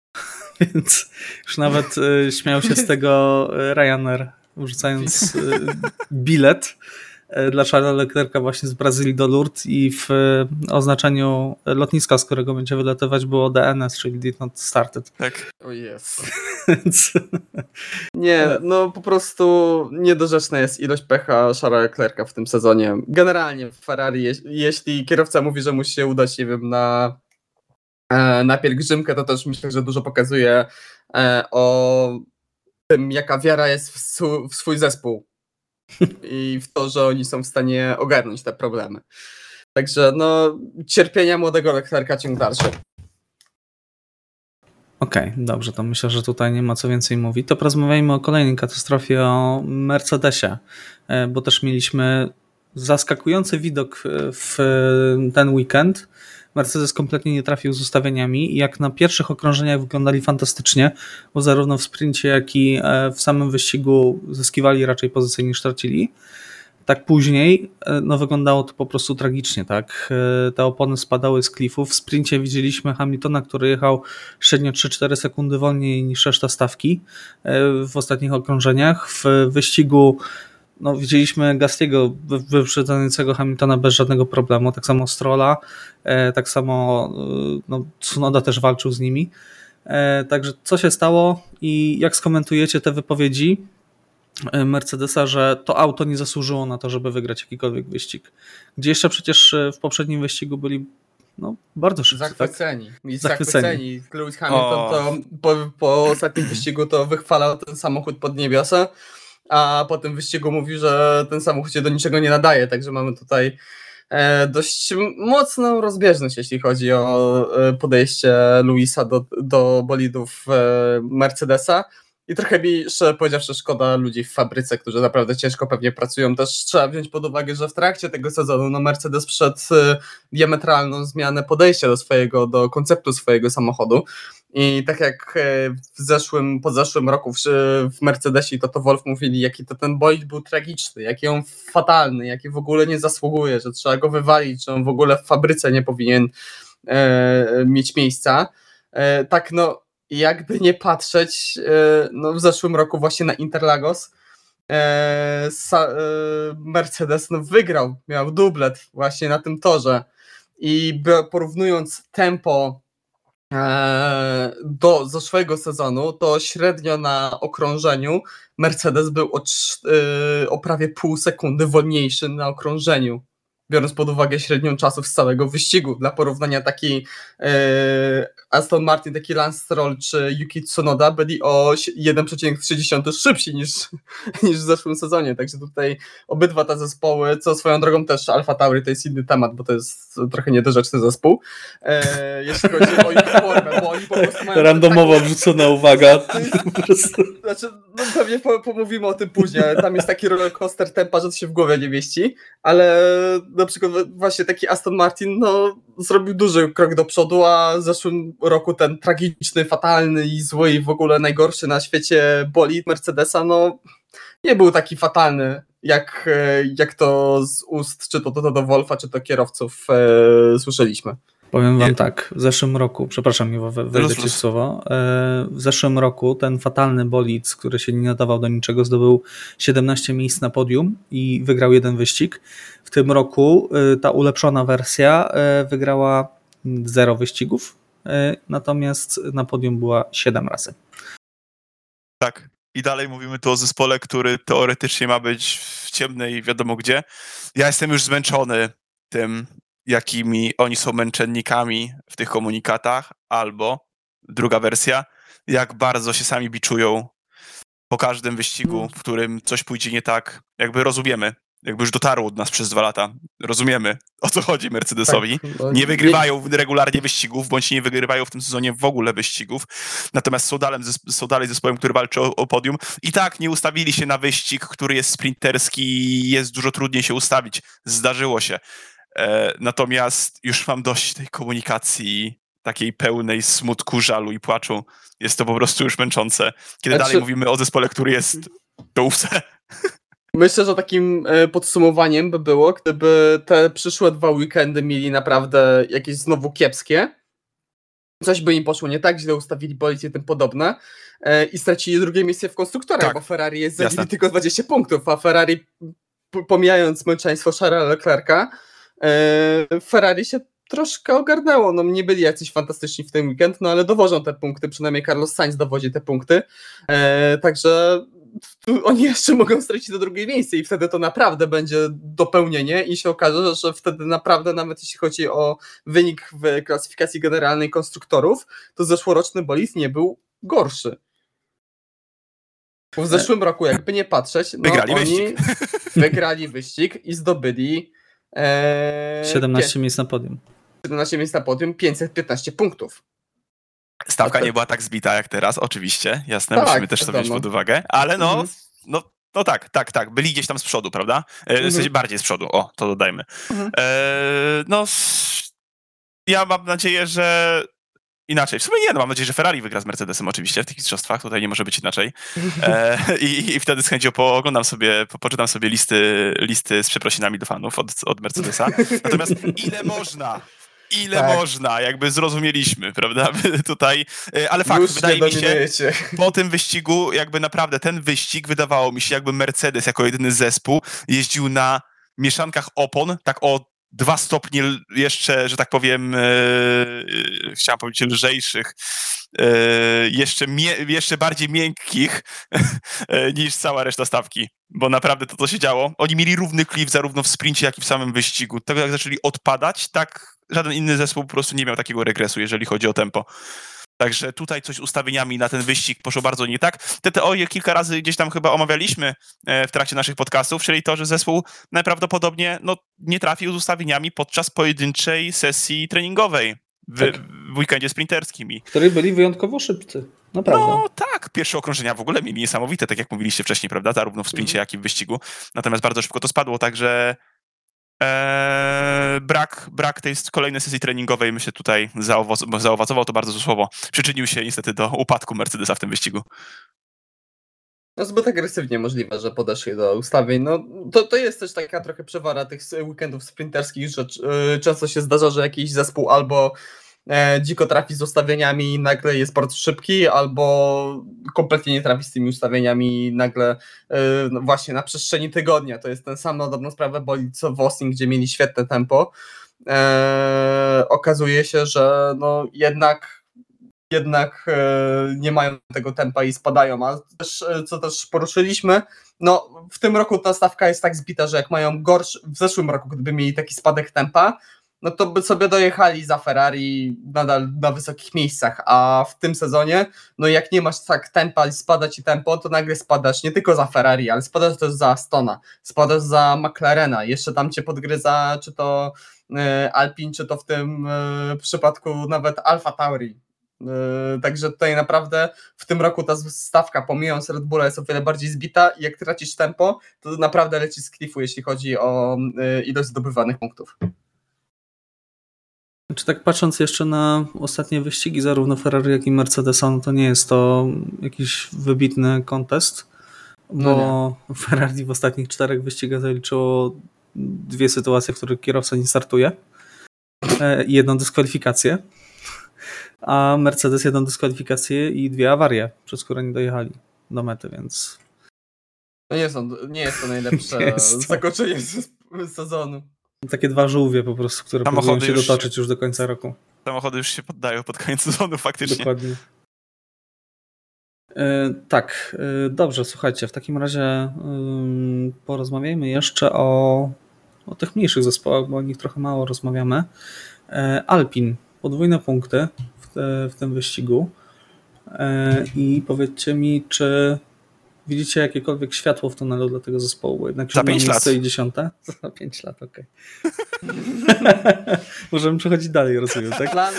więc już nawet e, śmiał się z tego Ryanair, wrzucając bilet E, dla Charlesa Leclerca właśnie z Brazylii do Lourdes i w e, oznaczeniu lotniska, z którego będzie wylatywać było DNS, czyli Did Not Started. Tak. O jest. Nie, no po prostu niedorzeczna jest ilość pecha Charlesa Leclerca w tym sezonie. Generalnie w Ferrari, jeśli kierowca mówi, że musi się udać, nie wiem, na e, na pielgrzymkę, to też myślę, że dużo pokazuje o tym, jaka wiara jest w swój zespół i w to, że oni są w stanie ogarnąć te problemy. Także no, cierpienia młodego lektorka ciąg dalszy. Okej, okay, dobrze, to myślę, że tutaj nie ma co więcej mówić. To porozmawiajmy o kolejnej katastrofie, o Mercedesie, e, bo też mieliśmy zaskakujący widok w ten weekend. Mercedes kompletnie nie trafił z ustawieniami i jak na pierwszych okrążeniach wyglądali fantastycznie, bo zarówno w sprincie, jak i e, w samym wyścigu zyskiwali raczej pozycję niż tracili. Tak później e, no, wyglądało to po prostu tragicznie. Tak? E, te opony spadały z klifów. W sprincie widzieliśmy Hamiltona, który jechał średnio 3-4 sekundy wolniej niż reszta stawki w ostatnich okrążeniach. W wyścigu no, widzieliśmy Gastiego wyprzedzającego Hamiltona bez żadnego problemu, tak samo Strola, e, tak samo e, no, Tsunoda też walczył z nimi. E, także co się stało i jak skomentujecie te wypowiedzi Mercedesa, że to auto nie zasłużyło na to, żeby wygrać jakikolwiek wyścig. Gdzie jeszcze przecież w poprzednim wyścigu byli no, bardzo szybcy. Zachwyceni. Tak? Zachwyceni. Zachwyceni. Lewis Hamilton to po, po ostatnim wyścigu to wychwalał ten samochód pod niebiosa a po tym wyścigu mówił, że ten samochód się do niczego nie nadaje, także mamy tutaj e, dość mocną rozbieżność, jeśli chodzi o e, podejście Luisa do, do bolidów e, Mercedesa. I trochę mi, szczerze powiedziawszy, szkoda ludzi w fabryce, którzy naprawdę ciężko pewnie pracują. Też trzeba wziąć pod uwagę, że w trakcie tego sezonu no Mercedes przed diametralną zmianę podejścia do swojego, do konceptu swojego samochodu. I tak jak e, w zeszłym, po zeszłym roku w, w Mercedesie to to Wolf mówili, jaki to ten bolid był tragiczny, jaki on fatalny, jaki w ogóle nie zasługuje, że trzeba go wywalić, że on w ogóle w fabryce nie powinien e, mieć miejsca. E, tak no, jakby nie patrzeć, e, no w zeszłym roku właśnie na Interlagos e, e, Mercedes no, wygrał, miał dublet właśnie na tym torze i porównując tempo do zeszłego sezonu, to średnio na okrążeniu Mercedes był o, e, o prawie pół sekundy wolniejszy na okrążeniu biorąc pod uwagę średnią czasów z całego wyścigu. Dla porównania taki e, Aston Martin, taki Lance Stroll czy Yuki Tsunoda byli o 1,3 szybsi niż, niż w zeszłym sezonie, także tutaj obydwa te zespoły, co swoją drogą też Alfa Tauri to jest inny temat, bo to jest trochę niedorzeczny zespół, e, jeśli chodzi o ich formę, Randomowo wrzucona uwaga. Prostu. Znaczy, no pewnie po, pomówimy o tym później, ale tam jest taki rollercoaster tempa, że to się w głowie nie mieści, ale na przykład właśnie taki Aston Martin, no, zrobił duży krok do przodu, a w zeszłym roku ten tragiczny, fatalny i zły i w ogóle najgorszy na świecie bolid Mercedesa, no, nie był taki fatalny, jak, e, jak to z ust, czy to, to, to do Wolfa, czy to kierowców e, słyszeliśmy. Powiem wam Nie. tak, w zeszłym roku, przepraszam, Iwo, wejdę ci w słowo, e, w zeszłym roku ten fatalny bolid, który się nie nadawał do niczego, zdobył 17 miejsc na podium i wygrał jeden wyścig. W tym roku e, ta ulepszona wersja e, wygrała 0 wyścigów, natomiast na podium była 7 razy. Tak. I dalej mówimy tu o zespole, który teoretycznie ma być w ciemnej wiadomo gdzie. Ja jestem już zmęczony tym, jakimi oni są męczennikami w tych komunikatach, albo druga wersja, jak bardzo się sami biczują po każdym wyścigu, w którym coś pójdzie nie tak. Jakby rozumiemy, jakby już dotarło do nas przez dwa lata. Rozumiemy, o co chodzi Mercedesowi. Tak, no, Nie wygrywają regularnie wyścigów, bądź nie wygrywają w tym sezonie w ogóle wyścigów. Natomiast są dalej, są dalej zespołem, który walczy o, o podium. I tak nie ustawili się na wyścig, który jest sprinterski i jest dużo trudniej się ustawić. Zdarzyło się. E, natomiast już mam dość tej komunikacji takiej pełnej smutku, żalu i płaczu. Jest to po prostu już męczące. Kiedy Znaczy- dalej mówimy o zespole, który jest w czołówce. Myślę, że takim e, podsumowaniem by było, gdyby te przyszłe dwa weekendy mieli naprawdę jakieś znowu kiepskie. Coś by im poszło nie tak, źle ustawili bolid i tym podobne e, i stracili drugie miejsce w konstruktorach, Tak. bo Ferrari jest zabili tylko 20 punktów, a Ferrari, pomijając męczeństwo Charlesa Leclerca, Ferrari się troszkę ogarnęło. No nie byli jacyś fantastyczni w ten weekend, no ale dowożą te punkty, przynajmniej Carlos Sainz dowodzi te punkty, e, także tu oni jeszcze mogą stracić do drugie miejsce i wtedy to naprawdę będzie dopełnienie i się okaże, że wtedy naprawdę nawet jeśli chodzi o wynik w klasyfikacji generalnej konstruktorów, to zeszłoroczny bolid nie był gorszy. Bo w zeszłym roku, jakby nie patrzeć, no Wygrali oni wyścig. wygrali wyścig i zdobyli e, 17 miejsc na podium. 17 miejsc na podium, 515 punktów. Stawka to- nie była tak zbita jak teraz, oczywiście, jasne, Tak, musimy też to wziąć pod uwagę, ale no, Mhm. no, no tak, tak, tak, byli gdzieś tam z przodu, prawda? E, W sensie Mhm. bardziej z przodu, o, to dodajmy. Mhm. E, no, ja mam nadzieję, że inaczej, w sumie nie, no mam nadzieję, że Ferrari wygra z Mercedesem oczywiście w tych mistrzostwach, tutaj nie może być inaczej. E, i, I wtedy z chęcią pooglądam sobie, po, poczytam sobie listy, listy z przeprosinami do fanów od, od Mercedesa. Natomiast ile można? Ile Tak. można? Jakby zrozumieliśmy, prawda? Tutaj, e, ale fakt, Już wydaje mi się, po tym wyścigu, jakby naprawdę ten wyścig wydawało mi się, jakby Mercedes jako jedyny zespół jeździł na mieszankach opon, tak o dwa stopnie jeszcze, że tak powiem, e, chciałem powiedzieć lżejszych, e, jeszcze, jeszcze bardziej miękkich niż cała reszta stawki, bo naprawdę to, co się działo. Oni mieli równy klif zarówno w sprincie, jak i w samym wyścigu. Tego jak zaczęli odpadać, tak żaden inny zespół po prostu nie miał takiego regresu, jeżeli chodzi o tempo. Także tutaj coś z ustawieniami na ten wyścig poszło bardzo nie tak. Te teorie kilka razy gdzieś tam chyba omawialiśmy e, w trakcie naszych podcastów, czyli to, że zespół najprawdopodobniej no, nie trafił z ustawieniami podczas pojedynczej sesji treningowej w, Tak. w weekendzie sprinterskim. W której byli wyjątkowo szybcy. Naprawdę. no tak, pierwsze okrążenia w ogóle mieli niesamowite, tak jak mówiliście wcześniej, prawda? Zarówno w sprincie, jak i w wyścigu. Natomiast bardzo szybko to spadło, także e, brak, brak tej kolejnej sesji treningowej, myślę, tutaj zaowoc- zaowocował to bardzo słowo. Przyczynił się niestety do upadku Mercedesa w tym wyścigu. No zbyt agresywnie możliwe, że podeszli do ustawień. No to, to jest też taka trochę przewara tych weekendów sprinterskich, że y, często się zdarza, że jakiś zespół albo e, dziko trafi z ustawieniami i nagle jest bardzo szybki, albo kompletnie nie trafi z tymi ustawieniami i nagle y, no właśnie na przestrzeni tygodnia, to jest ten sam na dobrą sprawę boli co w Austin, gdzie mieli świetne tempo, e, okazuje się, że no jednak jednak e, nie mają tego tempa i spadają, a też, e, co też poruszyliśmy, no w tym roku ta stawka jest tak zbita, że jak mają gorszy, w zeszłym roku gdyby mieli taki spadek tempa, no to by sobie dojechali za Ferrari nadal na wysokich miejscach, a w tym sezonie, no jak nie masz tak tempa i spada ci tempo, to nagle spadasz nie tylko za Ferrari, ale spadasz też za Astona, spadasz za McLarena, jeszcze tam cię podgryza, czy to e, Alpine, czy to w tym e, przypadku nawet Alfa Tauri, Yy, Także tutaj naprawdę w tym roku ta stawka, pomijając Red Bulla, jest o wiele bardziej zbita i jak tracisz tempo, to naprawdę leci z klifu, jeśli chodzi o ilość zdobywanych punktów. Czy tak patrząc jeszcze na ostatnie wyścigi zarówno Ferrari, jak i Mercedesa, no to nie jest to jakiś wybitny kontest, bo No Ferrari w ostatnich czterech wyścigach zaliczyło dwie sytuacje, w których kierowca nie startuje e, i jedną dyskwalifikację, a Mercedes jedną dyskwalifikację i dwie awarie, przez które nie dojechali do mety, więc No nie, są, nie jest to najlepsze Nie jest to. zakończenie se- sezonu. Takie dwa żółwie po prostu, które próbują się już- dotoczyć już do końca roku. Samochody już się poddają pod koniec sezonu faktycznie. Dokładnie. E, Tak, e, dobrze, słuchajcie, w takim razie porozmawiajmy jeszcze o, o tych mniejszych zespołach, bo o nich trochę mało rozmawiamy. E, Alpin, podwójne punkty w, te, w tym wyścigu i powiedzcie mi, czy widzicie jakiekolwiek światło w tunelu dla tego zespołu, bo jednak Za siódme pięć lat. miejsce i dziesiąte? Za pięć lat, okej. Możemy przechodzić dalej, rozumiem, tak? Plan.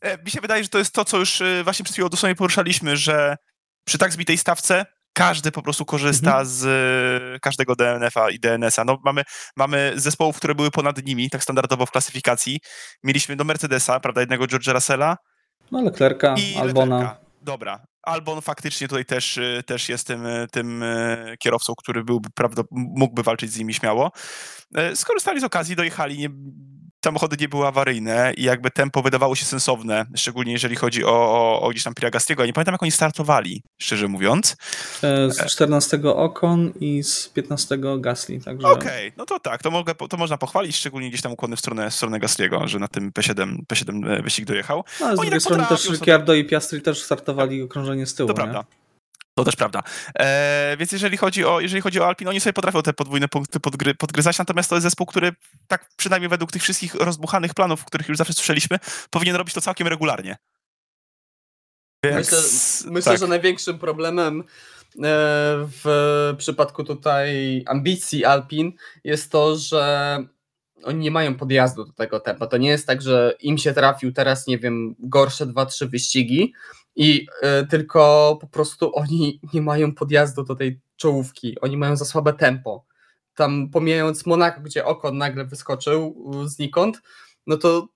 E, Mi się wydaje, że to jest to, co już e, właśnie przed chwilą dosłownie poruszaliśmy, że przy tak zbitej stawce każdy po prostu korzysta Mhm. z e, każdego DNF-a i DNS-a. No, mamy, mamy zespołów, które były ponad nimi, tak standardowo w klasyfikacji. Mieliśmy do Mercedesa, prawda, jednego George'a Russella No Leclerca, Albona. Leclerca. Dobra. Albon faktycznie tutaj też, y, też jest tym, y, tym y, kierowcą, który byłby, prawda, mógłby walczyć z nimi śmiało. E, Skorzystali z okazji, dojechali, nie, samochody nie były awaryjne i jakby tempo wydawało się sensowne, szczególnie jeżeli chodzi o, o, o gdzieś tam Piragastiego. Nie pamiętam, jak oni startowali, szczerze mówiąc. E, Z 14 Okon i z 15 Gasly, także Okej, no to tak, to, mogę, to można pochwalić, szczególnie gdzieś tam ukłony w stronę, w stronę Gasliego, że na tym P7, P7 wyścig dojechał. no, ale z oni drugiej tak strony też Ricciardo i Piastri też startowali okrążenie z tyłu, To nie? prawda. To też prawda. E, więc jeżeli chodzi, o, jeżeli chodzi o Alpin, oni sobie potrafią te podwójne punkty podgry, podgryzać, natomiast to jest zespół, który tak przynajmniej według tych wszystkich rozbuchanych planów, których już zawsze słyszeliśmy, powinien robić to całkiem regularnie. Więc, Myślę, myślę tak. że największym problemem e, w przypadku tutaj ambicji Alpin jest to, że oni nie mają podjazdu do tego tempa. To nie jest tak, że im się trafił teraz, nie wiem, gorsze 2-3 wyścigi i e, tylko po prostu oni nie mają podjazdu do tej czołówki. Oni mają za słabe tempo. Tam pomijając Monaco, gdzie Okon nagle wyskoczył znikąd, no to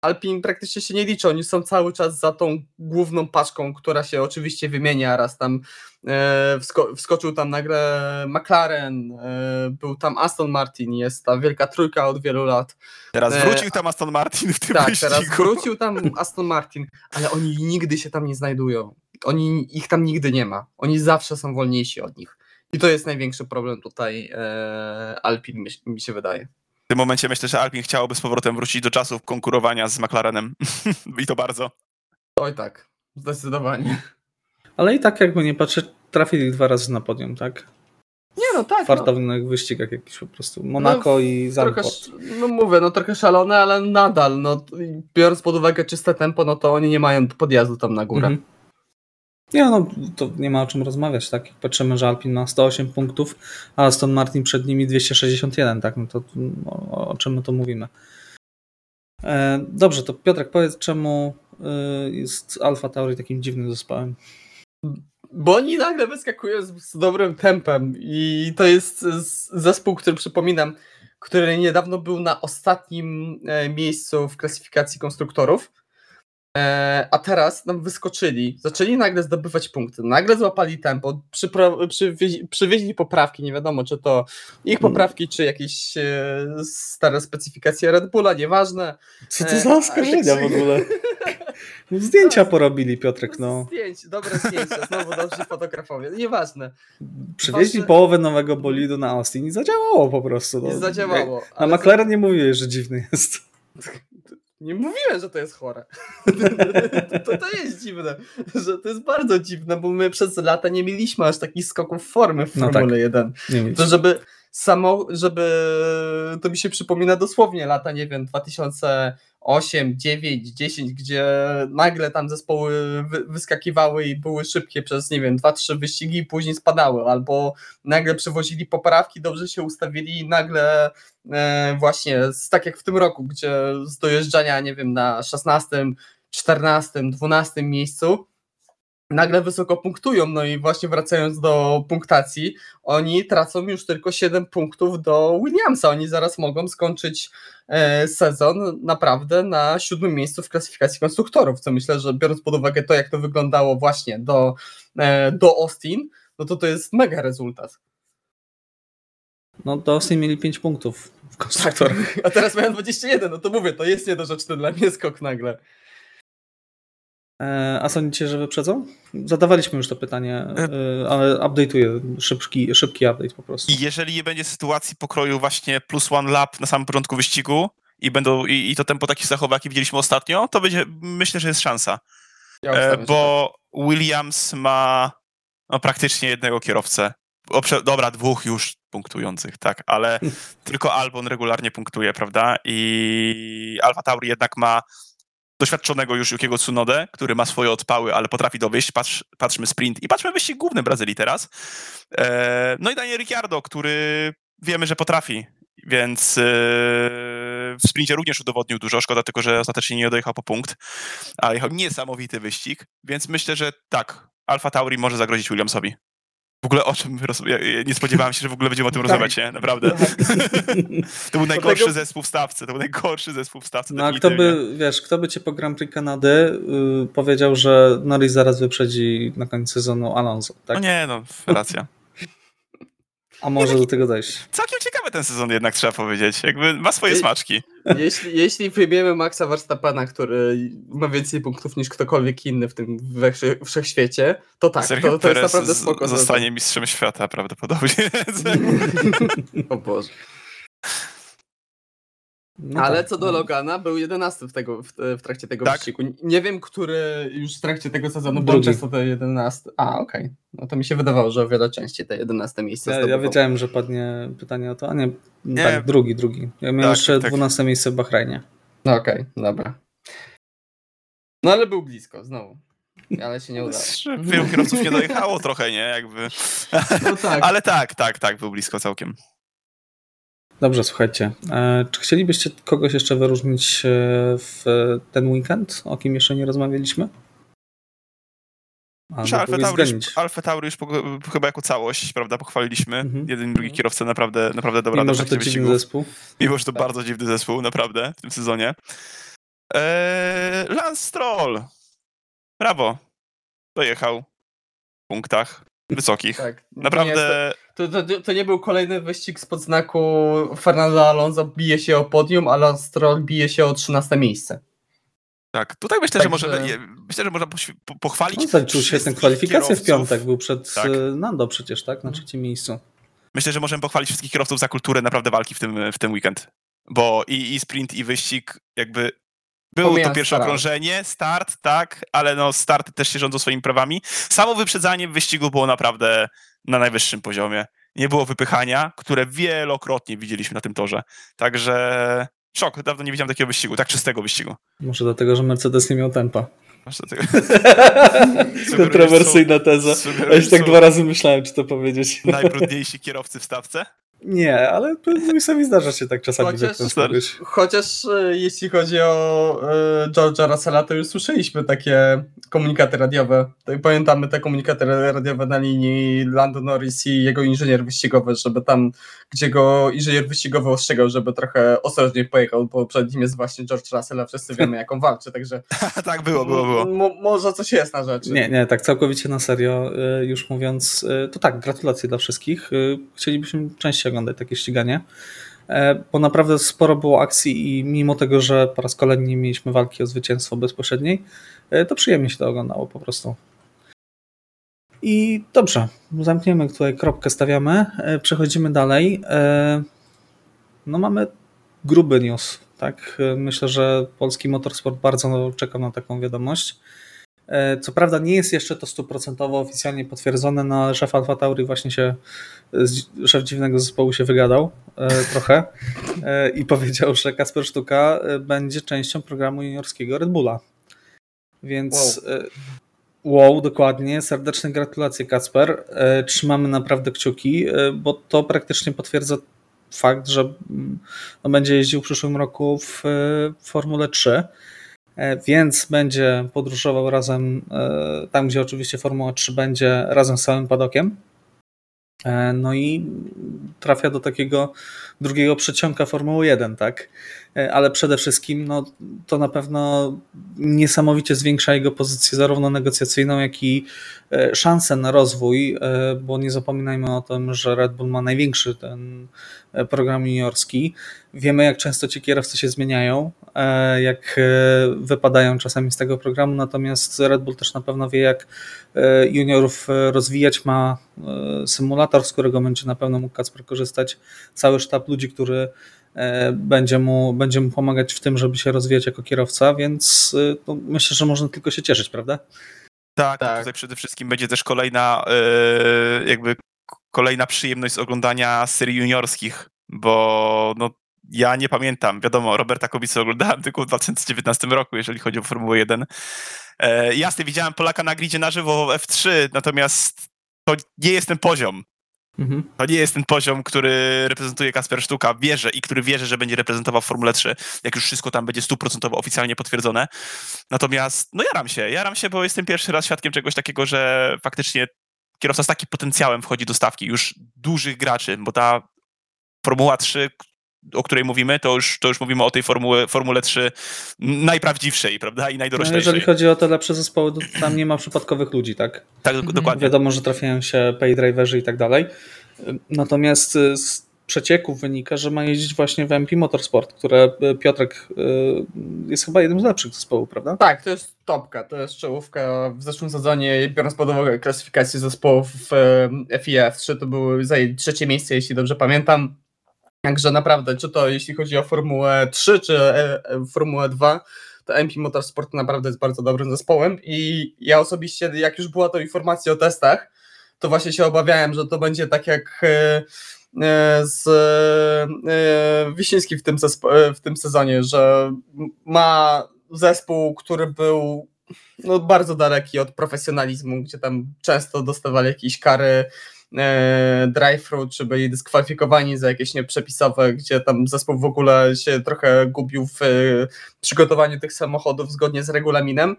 Alpin praktycznie się nie liczy, oni są cały czas za tą główną paczką, która się oczywiście wymienia, raz tam e, wsko wskoczył tam nagle McLaren, e, był tam Aston Martin, jest ta wielka trójka od wielu lat. Teraz e, wrócił tam Aston Martin w tym Tak, wyścigu. teraz wrócił tam Aston Martin, ale oni nigdy się tam nie znajdują. Oni, ich tam nigdy nie ma. Oni zawsze są wolniejsi od nich. I to jest największy problem tutaj e, Alpin, mi, mi się wydaje. W tym momencie myślę, że Alpin chciałoby z powrotem wrócić do czasów konkurowania z McLarenem. I to bardzo. Oj tak, zdecydowanie. Ale i tak jakby nie patrzeć, trafili dwa razy na podium, tak? Nie no tak, W no. fartownych wyścigach jakichś po prostu. Monaco i trochę, Zandvoort. no mówię, no trochę szalone, ale nadal, no biorąc pod uwagę czyste tempo, no to oni nie mają podjazdu tam na górę. Mhm. Nie no, to nie ma o czym rozmawiać, tak? Jak patrzymy, że Alpin ma 108 punktów, a Aston Martin przed nimi 261, tak? No to o, o czym my to mówimy? E, dobrze, to Piotrek, powiedz, czemu y, jest Alfa Tauri takim dziwnym zespołem? Bo oni nagle wyskakują z, z dobrym tempem i to jest zespół, który przypominam, który niedawno był na ostatnim e, miejscu w klasyfikacji konstruktorów, a teraz nam wyskoczyli, zaczęli nagle zdobywać punkty, nagle złapali tempo, przypro, przywieźli, przywieźli poprawki, nie wiadomo czy to ich poprawki, czy jakieś e, stare specyfikacje Red Bulla, nieważne. Co E, to za oskarżenia w ogóle? No, Zdjęcia porobili, Piotrek, no. Zdjęć, dobre zdjęcia, znowu dobrzy fotografowie, nieważne. Przywieźli Wasze- połowę nowego bolidu na Austin i zadziałało po prostu. No. Nie zadziałało. A McLaren nie mówiłeś, że dziwny jest. Nie mówiłem, że to jest chore. to, to jest dziwne, że to jest bardzo dziwne, bo my przez lata nie mieliśmy aż takich skoków formy w No Formule tak. 1. Nie wiem. To żeby samo, żeby to mi się przypomina dosłownie lata, nie wiem, 2008, 9, 10, gdzie nagle tam zespoły wy, wyskakiwały i były szybkie przez, nie wiem, 2-3 wyścigi i później spadały, albo nagle przywozili poprawki, dobrze się ustawili i nagle e, właśnie, tak jak w tym roku, gdzie z dojeżdżania, nie wiem, na 16 14, 12 miejscu, nagle wysoko punktują, no i właśnie wracając do punktacji, oni tracą już tylko 7 punktów do Williamsa, oni zaraz mogą skończyć e, sezon naprawdę na siódmym miejscu w klasyfikacji konstruktorów, co myślę, że biorąc pod uwagę to, jak to wyglądało właśnie do, e, do Austin, no to to jest mega rezultat. No do Austin mieli 5 punktów w konstruktorach. Tak, a teraz mają 21, no to mówię, to jest niedorzeczny dla mnie skok nagle. E, a sądzicie, że wyprzedzą? Zadawaliśmy już to pytanie, e, ale update'uję, szybki, szybki update po prostu. I jeżeli nie będzie sytuacji pokroju właśnie plus one lap na samym początku wyścigu i będą i, i to tempo takich zachowań, jakie widzieliśmy ostatnio, to będzie, myślę, że jest szansa. Ja E, bo Williams ma no, praktycznie jednego kierowcę. O, prze- dobra, dwóch już punktujących, tak, ale tylko Albon regularnie punktuje, prawda? I Alfa Tauri jednak ma doświadczonego już Yukiego Tsunodę, który ma swoje odpały, ale potrafi dowieść. Patrz, patrzmy sprint i patrzmy wyścig główny Brazylii teraz. E, no i Daniel Ricciardo, który wiemy, że potrafi, więc e, w sprincie również udowodnił dużo. Szkoda tylko, że ostatecznie nie dojechał po punkt, ale jechał niesamowity wyścig, więc myślę, że tak, Alfa Tauri może zagrozić Williamsowi. W ogóle o czym roz... ja, nie spodziewałem się, że w ogóle będziemy o tym Tak. rozmawiać, nie? Naprawdę. to był najgorszy Dlatego- zespół w stawce, to był najgorszy zespół w stawce. No a kto by, wiesz, kto by cię po Grand Prix Kanady y, powiedział, że Norris zaraz wyprzedzi na koniec sezonu Alonso, tak? No nie, no, racja. A może do tego dojść. Całkiem ciekawy ten sezon jednak, trzeba powiedzieć. Jakby ma swoje Ej, smaczki. Jeśli, jeśli wyjmiemy Maxa Verstappena, który ma więcej punktów niż ktokolwiek inny w tym we- wszechświecie, to tak, to, to jest naprawdę z- spoko. Zostanie mistrzem świata prawdopodobnie. O Boże. No Ale tak, co do no. Logana, był 11 w, tego, w, w trakcie tego Tak. wyścigu. Nie wiem, który już w trakcie tego sezonu, bo Drugi. często to 11. A, okej. No to mi się wydawało, że o wiele częściej te 11 miejsce Ja, ja wiedziałem, że padnie pytanie o to, a nie, Nie. tak, drugi, drugi. Ja miałem Tak, jeszcze tak. 12 miejsce w Bahrajnie. No okej, dobra. No ale był blisko, znowu. Ale się nie udało. Wielu kierowców nie dojechało trochę, nie? Jakby. No tak. Ale tak, tak, tak, był blisko całkiem. Dobrze, słuchajcie. E, czy chcielibyście kogoś jeszcze wyróżnić e, w ten weekend, o kim jeszcze nie rozmawialiśmy? Alfa Tauri, Alfa Tauri już po, chyba jako całość, prawda, pochwaliliśmy. Mhm. Jeden i drugi kierowca naprawdę, naprawdę dobra Mimo, że to dziwny zespół. Mimo, że to Tak. bardzo dziwny zespół, naprawdę, w tym sezonie. Eee, Lance Stroll. Brawo. Dojechał. W punktach wysokich. tak. Naprawdę To, to, to nie był kolejny wyścig spod znaku Fernando Alonso bije się o podium, a Lance Stroll bije się o 13 miejsce. tak. Tutaj myślę, że je- myślę, że można pochwalić. On zaliczył świetne wszystkich kwalifikacje w piątek, był przed Tak. e, Nando przecież, tak? Na trzecim miejscu. Myślę, że możemy pochwalić wszystkich kierowców za kulturę naprawdę walki w tym, w tym weekend. Bo i, i sprint, i wyścig, jakby. Było to Pomijając pierwsze start. okrążenie, start, tak, ale no starty też się rządzą swoimi prawami. Samo wyprzedzanie w wyścigu było naprawdę na najwyższym poziomie. Nie było wypychania, które wielokrotnie widzieliśmy na tym torze. Także szok, dawno nie widziałem takiego wyścigu, tak czystego wyścigu. Może dlatego, że Mercedes nie miał tempa. Kontrowersyjna teza. Ja już tak dwa razy myślałem, czy to powiedzieć. Najbrudniejsi kierowcy w stawce? Nie, ale mi zdarza się tak czasami Chociaż-. Chociaż e, jeśli chodzi o e, George'a Russella, to już słyszeliśmy takie komunikaty radiowe. Pamiętamy te komunikaty radiowe na linii Lando Norris i jego inżynier wyścigowy, żeby tam, gdzie go inżynier wyścigowy ostrzegał, żeby trochę ostrożniej pojechał, bo przed nim jest właśnie George Russell, a wszyscy wiemy jak on walczy, także tak, było, było, było. Mo- może coś jest na rzeczy. Nie, nie, tak całkowicie na serio, y, już mówiąc, y, to tak, gratulacje dla wszystkich. Y, Chcielibyśmy częściej oglądać takie ściganie, e, bo naprawdę sporo było akcji i mimo tego, że po raz kolejny nie mieliśmy walki o zwycięstwo bezpośredniej, e, to przyjemnie się to oglądało po prostu. I dobrze, zamkniemy tutaj kropkę, stawiamy, e, przechodzimy dalej. No mamy gruby news, tak? Myślę, że polski motorsport bardzo czeka na taką wiadomość. E, Co prawda nie jest jeszcze to stuprocentowo oficjalnie potwierdzone, no ale szef Alfa Tauri właśnie się, z- szef dziwnego zespołu się wygadał e, trochę e, i powiedział, że Kasper Sztuka e, będzie częścią programu juniorskiego Red Bulla. Więc wow, wow dokładnie, serdeczne gratulacje Kasper. E, Trzymamy naprawdę kciuki, e, bo to praktycznie potwierdza fakt, że mm, no, będzie jeździł w przyszłym roku e, w Formule 3. więc będzie podróżował razem tam, gdzie oczywiście Formuła 3 będzie razem z całym padokiem. No i trafia do takiego drugiego przeciąga Formuły 1, tak? E, ale przede wszystkim no, to na pewno niesamowicie zwiększa jego pozycję zarówno negocjacyjną, jak i e, szansę na rozwój, e, bo nie zapominajmy o tym, że Red Bull ma największy ten program juniorski. Wiemy, jak często ci kierowcy się zmieniają, jak wypadają czasami z tego programu, natomiast Red Bull też na pewno wie, jak juniorów rozwijać. Ma symulator, z którego będzie na pewno mógł Kacper korzystać. Cały sztab ludzi, który będzie mu, będzie mu pomagać w tym, żeby się rozwijać jako kierowca, więc e, no, myślę, że można tylko się cieszyć, prawda? Tak, tak. tutaj przede wszystkim będzie też kolejna e, jakby kolejna przyjemność z oglądania serii juniorskich, bo no, ja nie pamiętam, wiadomo, Roberta Kubicy oglądałem tylko w 2019 roku, jeżeli chodzi o Formułę 1. E, jasne, widziałem Polaka na gridzie na żywo w F3, natomiast to nie jest ten poziom. Mhm. To nie jest ten poziom, który reprezentuje Kasper Sztuka. Wierzę i który wierzy, że będzie reprezentował w Formule 3, jak już wszystko tam będzie stuprocentowo oficjalnie potwierdzone. Natomiast, no jaram się, jaram się, bo jestem pierwszy raz świadkiem czegoś takiego, że faktycznie kierowca z takim potencjałem wchodzi do stawki już dużych graczy, bo ta Formuła 3, o której mówimy, to już, to już mówimy o tej Formule, Formule 3 najprawdziwszej, prawda, i najdoroślejszej. No jeżeli chodzi o te lepsze zespoły, to tam nie ma przypadkowych ludzi, tak? Tak, mhm. dokładnie. Wiadomo, że trafiają się paydriverzy i tak dalej. Natomiast z przecieków wynika, że ma jeździć właśnie w MP Motorsport, które e, Piotrek e, jest chyba jednym z lepszych zespołów, prawda? Tak, to jest topka, to jest czołówka. W zeszłym sezonie, biorąc pod uwagę klasyfikację zespołów w FIF 3, to były zajęli trzecie miejsce, jeśli dobrze pamiętam. Także naprawdę, czy to jeśli chodzi o Formułę 3, czy e, e, Formułę 2, to MP Motorsport naprawdę jest bardzo dobrym zespołem i ja osobiście, jak już była to informacja o testach, to właśnie się obawiałem, że to będzie tak jak e, z Wiśniewski w tym, w tym sezonie, że ma zespół, który był no, bardzo daleki od profesjonalizmu, gdzie tam często dostawali jakieś kary drive-thru, czy byli dyskwalifikowani za jakieś nieprzepisowe, gdzie tam zespół w ogóle się trochę gubił w e, przygotowaniu tych samochodów zgodnie z regulaminem,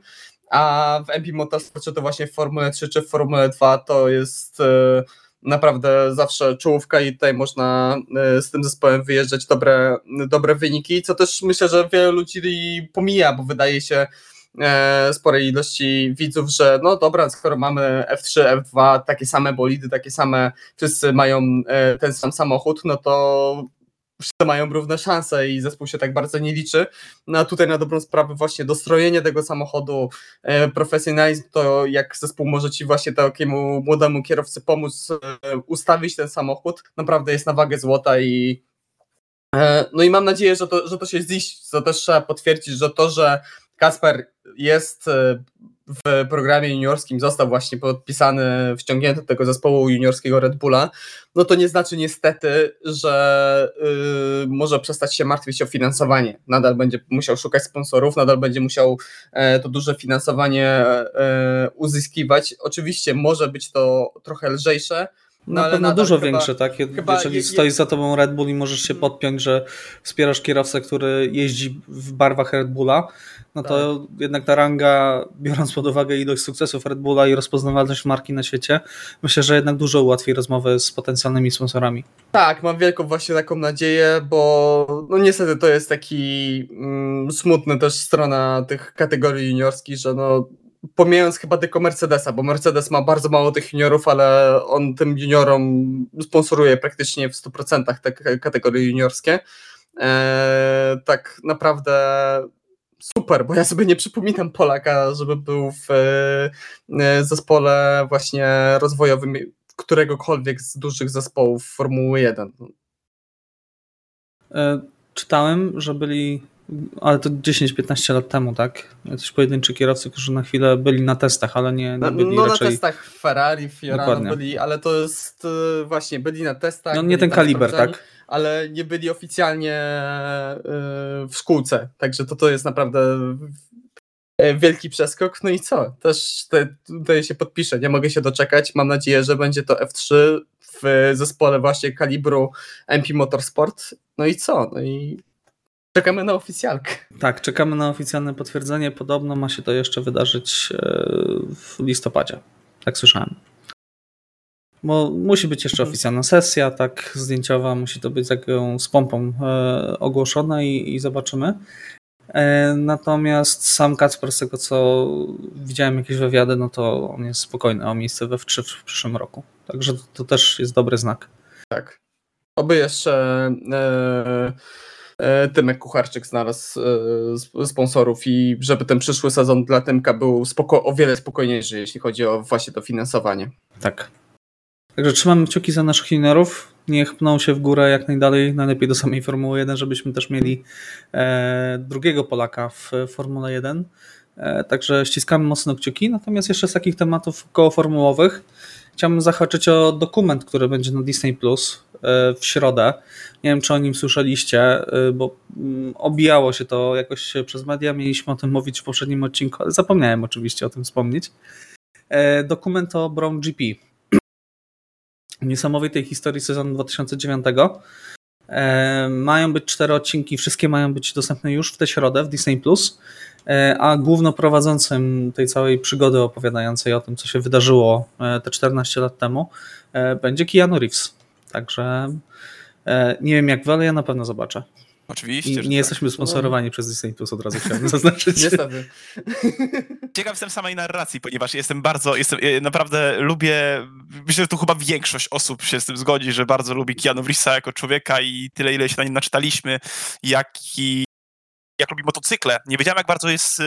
a w MP Motorsporcie to właśnie w Formule 3 czy w Formule 2 to jest e, naprawdę zawsze czołówka i tutaj można e, z tym zespołem wyjeżdżać dobre, dobre wyniki, co też myślę, że wielu ludzi pomija, bo wydaje się, E, sporej ilości widzów, że no dobra, skoro mamy F3, F2, takie same bolidy, takie same, wszyscy mają e, ten sam samochód, no to wszyscy mają równe szanse i zespół się tak bardzo nie liczy. No a tutaj na dobrą sprawę właśnie dostrojenie tego samochodu, e, profesjonalizm, to jak zespół może ci właśnie takiemu młodemu kierowcy pomóc ustawić ten samochód, naprawdę jest na wagę złota i no i mam nadzieję, że to, że to się ziści, co też trzeba potwierdzić, że to, że Kasper jest e, w programie juniorskim, został właśnie podpisany, wciągnięty do tego zespołu juniorskiego Red Bulla, no to nie znaczy niestety, że yy, może przestać się martwić o finansowanie. Nadal będzie musiał szukać sponsorów, nadal będzie musiał e, to duże finansowanie e, uzyskiwać. Oczywiście może być to trochę lżejsze, no, na pewno dużo chyba, większe, tak? Chyba Jeżeli je, stoi za tobą Red Bull i możesz się podpiąć, że wspierasz kierowcę, który jeździ w barwach Red Bulla, no to tak. jednak ta ranga, biorąc pod uwagę ilość sukcesów Red Bulla i rozpoznawalność marki na świecie, myślę, że jednak dużo ułatwi rozmowę z potencjalnymi sponsorami. Tak, mam wielką właśnie taką nadzieję, bo no niestety to jest taki mm, smutny też strona tych kategorii juniorskich, że no pomijając chyba tylko Mercedesa, bo Mercedes ma bardzo mało tych juniorów, ale on tym juniorom sponsoruje praktycznie w 100% te kategorie juniorskie. Eee, tak naprawdę super, bo ja sobie nie przypominam Polaka, żeby był w e, zespole właśnie rozwojowym któregokolwiek z dużych zespołów Formuły 1. E, czytałem, że byli, ale to 10-15 lat temu, tak? Jacyś pojedynczy kierowcy, którzy na chwilę byli na testach, ale nie, nie byli No raczej... na testach Ferrari, Fiorano byli, ale to jest e, właśnie, byli na testach. No nie ten kaliber, tak? ale nie byli oficjalnie e, w szkółce. Także to, to jest naprawdę e, wielki przeskok. No i co? Też tutaj się podpiszę. Nie mogę się doczekać. Mam nadzieję, że będzie to F3 w zespole właśnie kalibru MP Motorsport. No i co? No i Czekamy na oficjalkę. Tak, czekamy na oficjalne potwierdzenie. Podobno ma się to jeszcze wydarzyć w listopadzie. Tak słyszałem. Bo musi być jeszcze mhm. oficjalna sesja, tak, zdjęciowa, musi to być taką z pompą e, ogłoszone i, i zobaczymy. E, natomiast sam Kacper, z tego co widziałem jakieś wywiady, no to on jest spokojny o miejsce we w, w przyszłym roku. Także to, to, też jest dobry znak. Tak. Oby jeszcze e, e, Tymek Kucharczyk znalazł e, sponsorów i żeby ten przyszły sezon dla Tymka był spoko o wiele spokojniejszy, jeśli chodzi o właśnie to finansowanie. Tak. Także trzymamy kciuki za naszych juniorów. Niech pną się w górę jak najdalej, najlepiej do samej Formuły 1, żebyśmy też mieli e, drugiego Polaka w Formule 1. E, także ściskamy mocno kciuki. Natomiast jeszcze z takich tematów kołoformułowych chciałbym zahaczyć o dokument, który będzie na Disney Plus e, w środę. Nie wiem, czy o nim słyszeliście, e, bo mm, obijało się to jakoś przez media. Mieliśmy o tym mówić w poprzednim odcinku, ale zapomniałem oczywiście o tym wspomnieć. E, dokument o Brown GP niesamowitej historii sezonu 2009. E, mają być cztery odcinki, wszystkie mają być dostępne już w tę środę w Disney Plus, e, a głównoprowadzącym tej całej przygody opowiadającej o tym, co się wydarzyło e, te 14 lat temu, będzie Keanu Reeves. Także nie wiem jak wy, ale ja na pewno zobaczę. Oczywiście. I nie tak. jesteśmy sponsorowani no. przez Disney Plus, od razu chciałbym zaznaczyć. Niestety. Ciekaw jestem samej narracji, ponieważ jestem bardzo, jestem, naprawdę lubię, myślę, że tu chyba większość osób się z tym zgodzi, że bardzo lubi Keanu Reevesa jako człowieka i tyle, ile się na nim naczytaliśmy, jak i jak lubi motocykle. Nie wiedziałem, jak bardzo jest yy,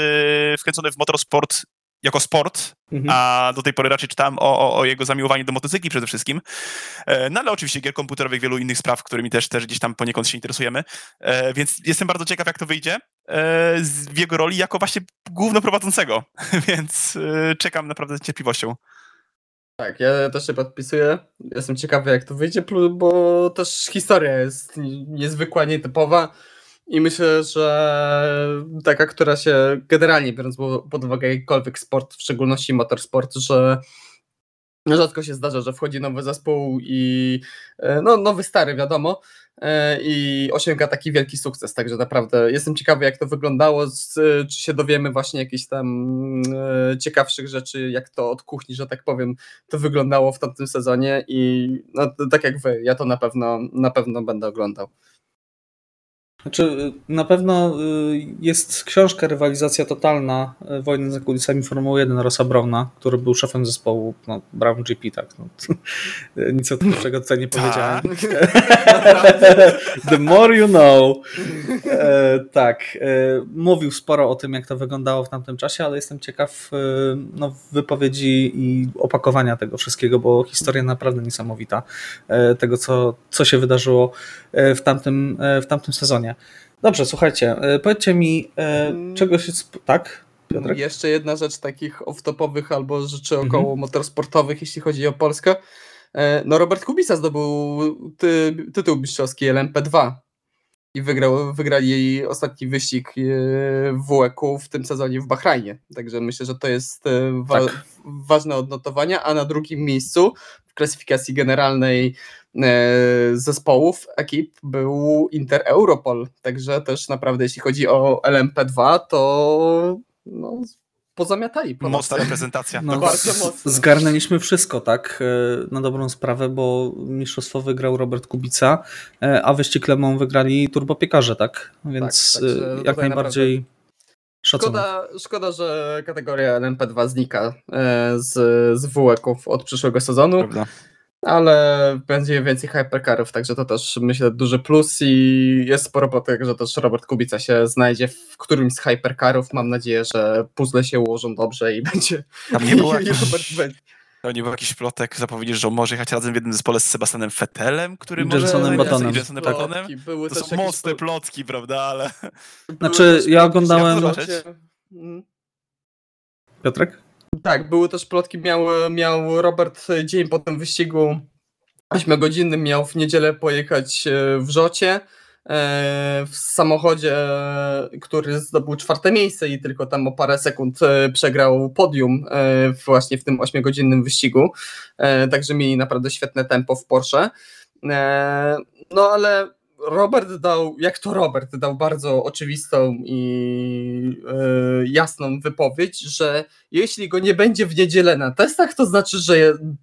wkręcony w motorsport jako sport, mhm. a do tej pory raczej czytałem o, o, o, jego zamiłowaniu do motocykli przede wszystkim. E, no ale oczywiście gier komputerowych, wielu innych spraw, którymi też, też gdzieś tam poniekąd się interesujemy. E, więc jestem bardzo ciekaw, jak to wyjdzie e, w jego roli jako właśnie głównoprowadzącego, więc czekam naprawdę z cierpliwością. Tak, ja też się podpisuję. Jestem ciekawy, jak to wyjdzie, bo też historia jest niezwykła, nietypowa. I myślę, że taka, która się generalnie biorąc pod uwagę jakikolwiek sport, w szczególności motorsport, że rzadko się zdarza, że wchodzi nowy zespół i e, no, nowy stary wiadomo e, i osiąga taki wielki sukces, także naprawdę jestem ciekawy jak to wyglądało, czy się dowiemy właśnie jakichś tam e, ciekawszych rzeczy, jak to od kuchni, że tak powiem, to wyglądało w tamtym sezonie i no, tak jak wy, ja to na pewno, na pewno będę oglądał. Znaczy, na pewno y, jest książka Rywalizacja Totalna y, Wojny za kulisami Formuły 1 Rosa Browna, który był szefem zespołu no, Brown GP, tak. No, nic o tym, czego tutaj nie powiedziałem. Tak. The more you know. E, tak. E, mówił sporo o tym, jak to wyglądało w tamtym czasie, ale jestem ciekaw e, no, wypowiedzi i opakowania tego wszystkiego, bo historia naprawdę niesamowita tego, co, co się wydarzyło w tamtym, w tamtym sezonie. Dobrze, słuchajcie, e, powiedzcie mi, e, mm. czego się... Tak? Piotrek? Jeszcze jedna rzecz takich off-topowych albo rzeczy mhm. około motorsportowych, jeśli chodzi o Polskę. E, no Robert Kubica zdobył ty, tytuł mistrzowski LMP2 i wygrał, wygrali ostatni wyścig w WEC w tym sezonie w Bahrajnie. Także myślę, że to jest wa tak. ważne odnotowania, a na drugim miejscu w klasyfikacji generalnej E, zespołów, ekip był Inter Europol, także też naprawdę jeśli chodzi o LMP2, to no, pozamiatali. Po Mocna reprezentacja. No, bardzo mocno. Zgarnęliśmy wszystko, tak, e, na dobrą sprawę, bo mistrzostwo wygrał Robert Kubica, e, a wyścig Le wygrali turbopiekarze, tak, więc tak, jak najbardziej Szkoda, szkoda, że kategoria LMP2 znika z, z WEK-ów od przyszłego sezonu. Prawda ale będzie więcej hypercarów, także to też myślę duży plus i jest sporo plotek, że też Robert Kubica się znajdzie w którymś z hypercarów. Mam nadzieję, że puzzle się ułożą dobrze i będzie... Tam nie było. To nie był jakiś plotek, zapowiedzieć, że może jechać razem w jednym zespole z Sebastianem Fettelem, który Jensonem może... Batonem. Jensonem Batonem. Były to są mocne plotki, prawda, ale... Znaczy, ja oglądałem... Piotrek? Tak, były też plotki, miał, miał Robert dzień po tym wyścigu 8-godzinnym, miał w niedzielę pojechać e, w Rzocie w samochodzie, który zdobył czwarte miejsce i tylko tam o parę sekund e, przegrał podium właśnie w tym 8-godzinnym wyścigu. Także mieli naprawdę świetne tempo w Porsche. No ale Robert dał, jak to Robert dał bardzo oczywistą i e, jasną wypowiedź, że jeśli go nie będzie w niedzielę na testach, to znaczy, że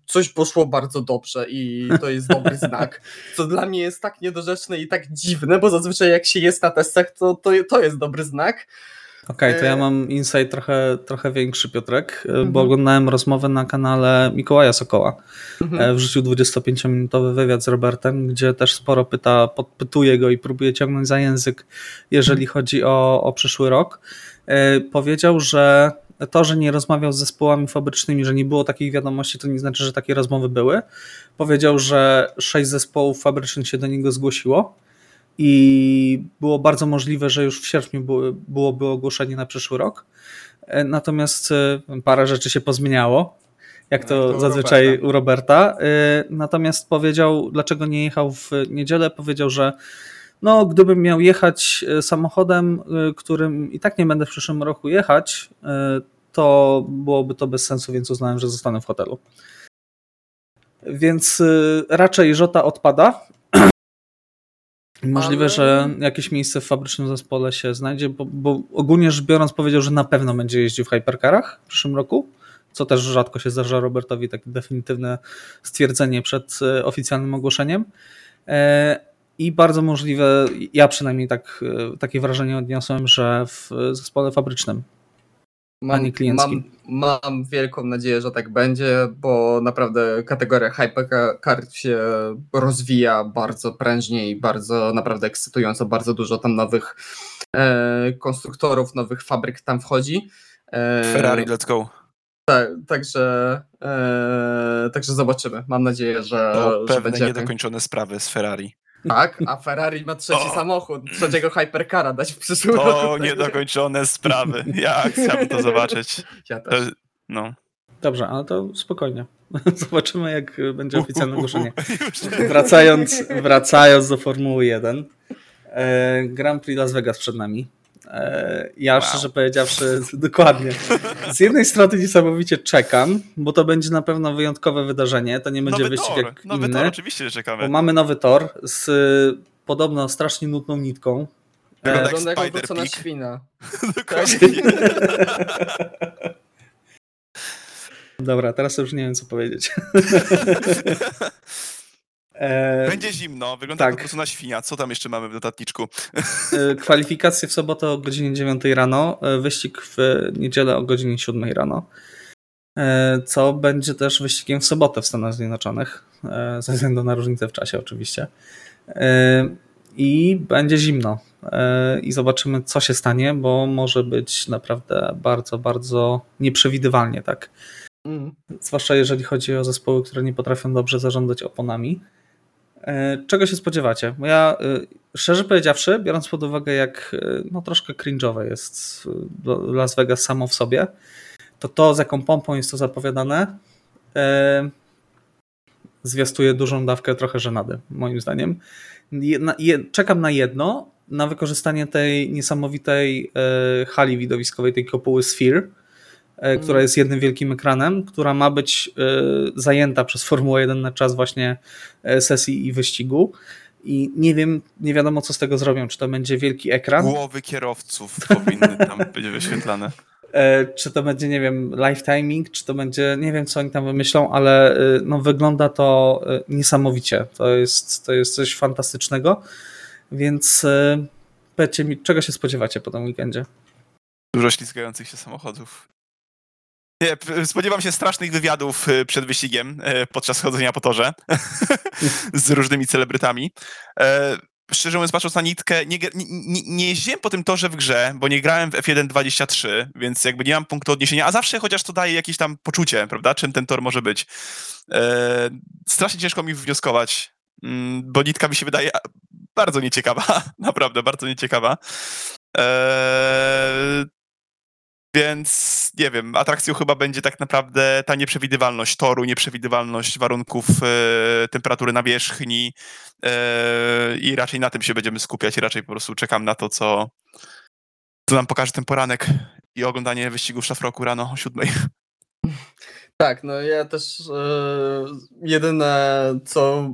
coś poszło bardzo dobrze i to jest dobry znak. Co dla mnie jest tak niedorzeczne i tak dziwne, bo zazwyczaj jak się jest na testach, to, to, to jest dobry znak. Okej, okay, to ja e, mam insight trochę, trochę większy, Piotrek, e, mhm. bo oglądałem rozmowę na kanale Mikołaja Sokoła. Mhm. E, Wrzucił 25-minutowy wywiad z Robertem, gdzie też sporo pyta, podpytuje go i próbuje ciągnąć za język, jeżeli mhm. chodzi o, o przyszły rok. Powiedział, że to, że nie rozmawiał z zespołami fabrycznymi, że nie było takich wiadomości, to nie znaczy, że takie rozmowy były. Powiedział, że sześć zespołów fabrycznych się do niego zgłosiło i było bardzo możliwe, że już w sierpniu byłoby ogłoszenie na przyszły rok. E, natomiast e, parę rzeczy się pozmieniało, jak to, to zazwyczaj Roberta. u Roberta. E, natomiast powiedział, dlaczego nie jechał w niedzielę, powiedział, że no, gdybym miał jechać samochodem, którym i tak nie będę w przyszłym roku jechać, to byłoby to bez sensu, więc uznałem, że zostanę w hotelu. Więc raczej Żota odpada, Możliwe, Ale... że jakieś miejsce w fabrycznym zespole się znajdzie, bo, bo, ogólnie rzecz biorąc powiedział, że na pewno będzie jeździł w hypercarach w przyszłym roku, co też rzadko się zdarza Robertowi, takie definitywne stwierdzenie przed e, oficjalnym ogłoszeniem. E, I bardzo możliwe, ja przynajmniej tak, e, takie wrażenie odniosłem, że w zespole fabrycznym Mam, Mam, mam wielką nadzieję, że tak będzie, bo naprawdę kategoria Hypercard się rozwija bardzo prężnie i bardzo naprawdę ekscytująco. Bardzo dużo tam nowych e, konstruktorów, nowych fabryk tam wchodzi. E, Ferrari, let's go. Tak, także, e, także zobaczymy. Mam nadzieję, że, to że pewne będzie niedokończone sprawy z Ferrari. Tak, a Ferrari ma trzeci o. samochód, trzeciego Hypercara dać w przyszłym to roku. To niedokończone sprawy. Ja chciałbym to zobaczyć. Ja też. To, no. Dobrze, ale to spokojnie. Zobaczymy, jak będzie oficjalne ogłoszenie. Wracając, wracając do Formuły 1. E, Grand Prix Las Vegas przed nami. E, ja wow. szczerze powiedziawszy, dokładnie. Z jednej strony niesamowicie czekam, bo to będzie na pewno wyjątkowe wydarzenie. To nie będzie nowy wyścig tor. jak nowy inny. Tor, oczywiście, czekamy. Bo mamy nowy tor z podobno strasznie nudną nitką. Wygląda jak obrócona świna. Dokładnie. Dobra, teraz już nie wiem, co powiedzieć. E, Będzie zimno, wygląda tak. po prostu na świnia. Co tam jeszcze mamy w dodatniczku? E, kwalifikacje w sobotę o godzinie 9 rano, e, wyścig w niedzielę o godzinie 7 rano. Co będzie też wyścigiem w sobotę w Stanach Zjednoczonych, ze względu na różnicę w czasie oczywiście. I będzie zimno. I zobaczymy, co się stanie, bo może być naprawdę bardzo, bardzo nieprzewidywalnie, tak. Mm. Zwłaszcza jeżeli chodzi o zespoły, które nie potrafią dobrze zarządzać oponami. E, czego się spodziewacie? Ja e, szczerze powiedziawszy, biorąc pod uwagę, jak e, no, troszkę cringe'owe jest Las Vegas samo w sobie, to to, z jaką pompą jest to zapowiadane, zwiastuje dużą dawkę trochę żenady, moim zdaniem. Czekam na jedno, na wykorzystanie tej niesamowitej hali widowiskowej, tej kopuły Sphere, która mm. jest jednym wielkim ekranem, która ma być e, zajęta przez Formułę 1 na czas właśnie e, sesji i wyścigu. I nie wiem, nie wiadomo co z tego zrobią. Czy to będzie wielki ekran? Głowy kierowców powinny tam być wyświetlane. Czy to będzie, nie wiem, live timing, czy to będzie, nie wiem co oni tam wymyślą, ale no, wygląda to niesamowicie. To jest, to jest coś fantastycznego. Więc powiedzcie mi, czego się spodziewacie po tym weekendzie? Dużo ślizgających się samochodów. Nie, spodziewam się strasznych wywiadów y, przed wyścigiem y, podczas chodzenia po torze z różnymi celebrytami. E, szczerze mówiąc, patrząc na nitkę, nie, nie, nie jeździłem po tym torze w grze, bo nie grałem w F1 23, więc jakby nie mam punktu odniesienia, a zawsze chociaż to daje jakieś tam poczucie, prawda, czym ten tor może być. E, strasznie ciężko mi wnioskować, mm, bo nitka mi się wydaje bardzo nieciekawa, naprawdę bardzo nieciekawa. Eee, więc nie wiem, atrakcją chyba będzie tak naprawdę ta nieprzewidywalność toru, nieprzewidywalność warunków e, temperatury nawierzchni e, i raczej na tym się będziemy skupiać. Raczej po prostu czekam na to, co, co nam pokaże ten poranek i oglądanie wyścigu w szafroku rano o siódmej. Tak, no ja też e, jedyne co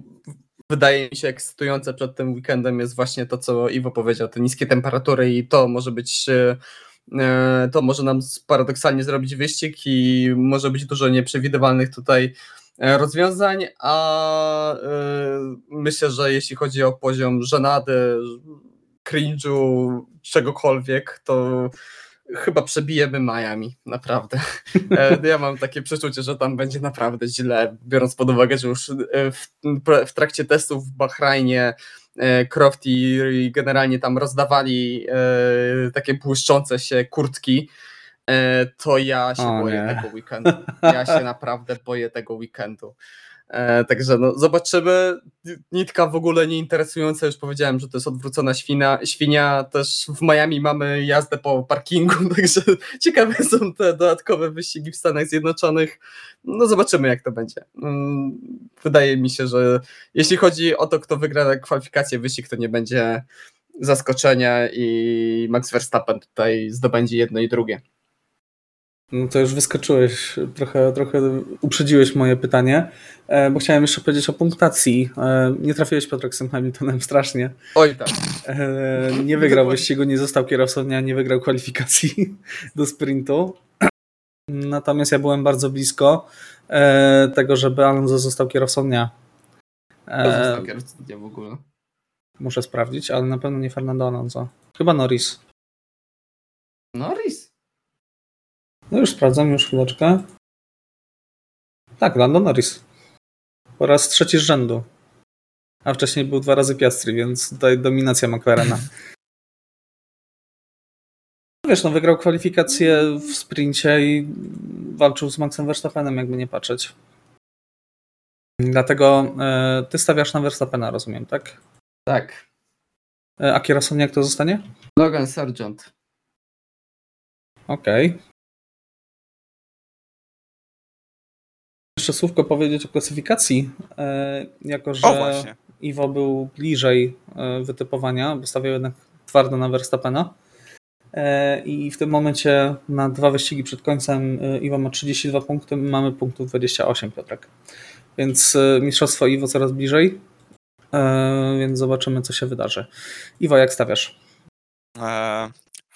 wydaje mi się ekscytujące przed tym weekendem jest właśnie to, co Iwo powiedział, te niskie temperatury i to może być e, to może nam paradoksalnie zrobić wyścig i może być dużo nieprzewidywalnych tutaj e, rozwiązań, a myślę, że jeśli chodzi o poziom żenady, cringe'u, czegokolwiek, to chyba przebijemy Miami, naprawdę. E, ja mam takie przeczucie, że tam będzie naprawdę źle, biorąc pod uwagę, że już e, w, w trakcie testów w Bahrajnie e, Croft i generalnie tam rozdawali takie błyszczące się kurtki, to ja się o boję nie. tego weekendu. Ja się naprawdę boję tego weekendu. E, także no, zobaczymy. Nitka w ogóle nie interesująca, już powiedziałem, że to jest odwrócona świnia. świnia. Też w Miami mamy jazdę po parkingu, także ciekawe są te dodatkowe wyścigi w Stanach Zjednoczonych. No zobaczymy, jak to będzie. Mm, wydaje mi się, że jeśli chodzi o to, kto wygra kwalifikację wyścig, to nie będzie zaskoczenia i Max Verstappen tutaj zdobędzie jedno i drugie. No to już wyskoczyłeś, trochę, trochę uprzedziłeś moje pytanie, e, bo chciałem jeszcze powiedzieć o punktacji. E, nie trafiłeś Piotrek z Hamiltonem strasznie. Oj tak. Nie wygrał wyścigu, nie został kierowcą dnia, nie wygrał kwalifikacji do sprintu. Natomiast ja byłem bardzo blisko tego, żeby Alonso został kierowcą dnia. Został kierowcą dnia w ogóle? Muszę sprawdzić, ale na pewno nie Fernando Alonso. Chyba Norris. Norris? No już sprawdzam, już chwileczkę. Tak, Lando Norris. Po raz trzeci z rzędu. A wcześniej był dwa razy Piastri, więc tutaj dominacja McLarena. Wiesz, no wygrał kwalifikację w sprincie i walczył z Maxem Verstappenem, jakby nie patrzeć. Dlatego e, ty stawiasz na Verstappena, rozumiem, tak? Tak. E, a kierowcą jak to zostanie? Logan Sargent. Okej. Okay. Jeszcze słówko powiedzieć o klasyfikacji, e, jako że Iwo był bliżej e, wytypowania, bo stawiał jednak twardo na Verstappena. E, I w tym momencie na dwa wyścigi przed końcem Iwo ma 32 punkty, mamy punktów 28, Piotrek. Więc mistrzostwo Iwo coraz bliżej, więc zobaczymy, co się wydarzy. Iwo, jak stawiasz?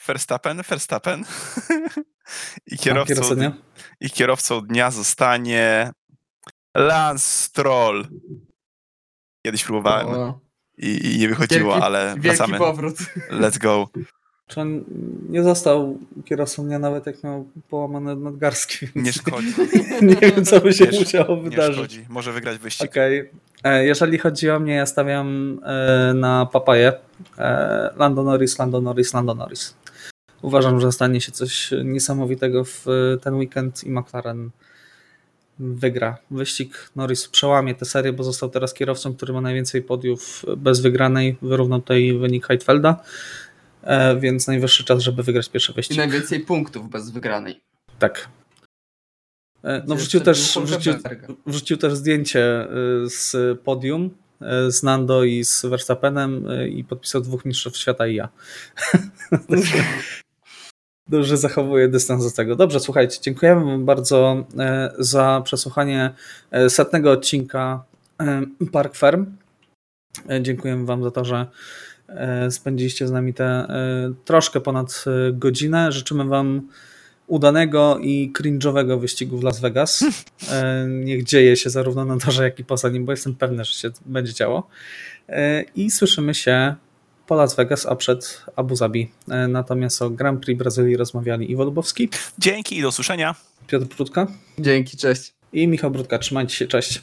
Verstappen, Verstappen. I kierowcą? I kierowcą dnia zostanie Lance Stroll. Kiedyś próbowałem o. i, i, nie wychodziło, wielki, ale wielki wracamy. powrót. Let's go. Czy on nie został kierowcą dnia nawet jak miał połamane nadgarstki. Nie szkodzi. nie wiem, co by się nie musiało wydarzyć. Nie szkodzi. Może wygrać wyścig. Okay. E, jeżeli chodzi o mnie, ja stawiam e, na papaję. E, Lando Norris, Lando Norris, Lando Norris. Uważam, że stanie się coś niesamowitego w ten weekend i McLaren wygra wyścig. Norris przełamie tę serię, bo został teraz kierowcą, który ma najwięcej podiów bez wygranej. Wyrównał tutaj wynik Heidfelda, e, więc najwyższy czas, żeby wygrać pierwszy wyścig. I najwięcej punktów bez wygranej. Tak. E, no wrzucił też, wrzucił, wrzucił też zdjęcie e, z podium z Nando i z Verstappenem i podpisał dwóch mistrzów świata i ja. Dobrze zachowuję dystans do tego. Dobrze, słuchajcie, dziękujemy Wam bardzo e, za przesłuchanie e, setnego odcinka e, Park Firm. Dziękujemy Wam za to, że spędziliście z nami te troszkę ponad godzinę. Życzymy Wam udanego i cringe'owego wyścigu w Las Vegas. Niech dzieje się zarówno na torze, jak i poza nim, bo jestem pewny, że się będzie działo. I słyszymy się po Las Vegas, a przed Abu Zabi. E, natomiast o Grand Prix Brazylii rozmawiali Iwo Lubowski. Dzięki i do usłyszenia. Piotr Brudka. Dzięki, cześć. I Michał Brudka. Trzymajcie się, cześć.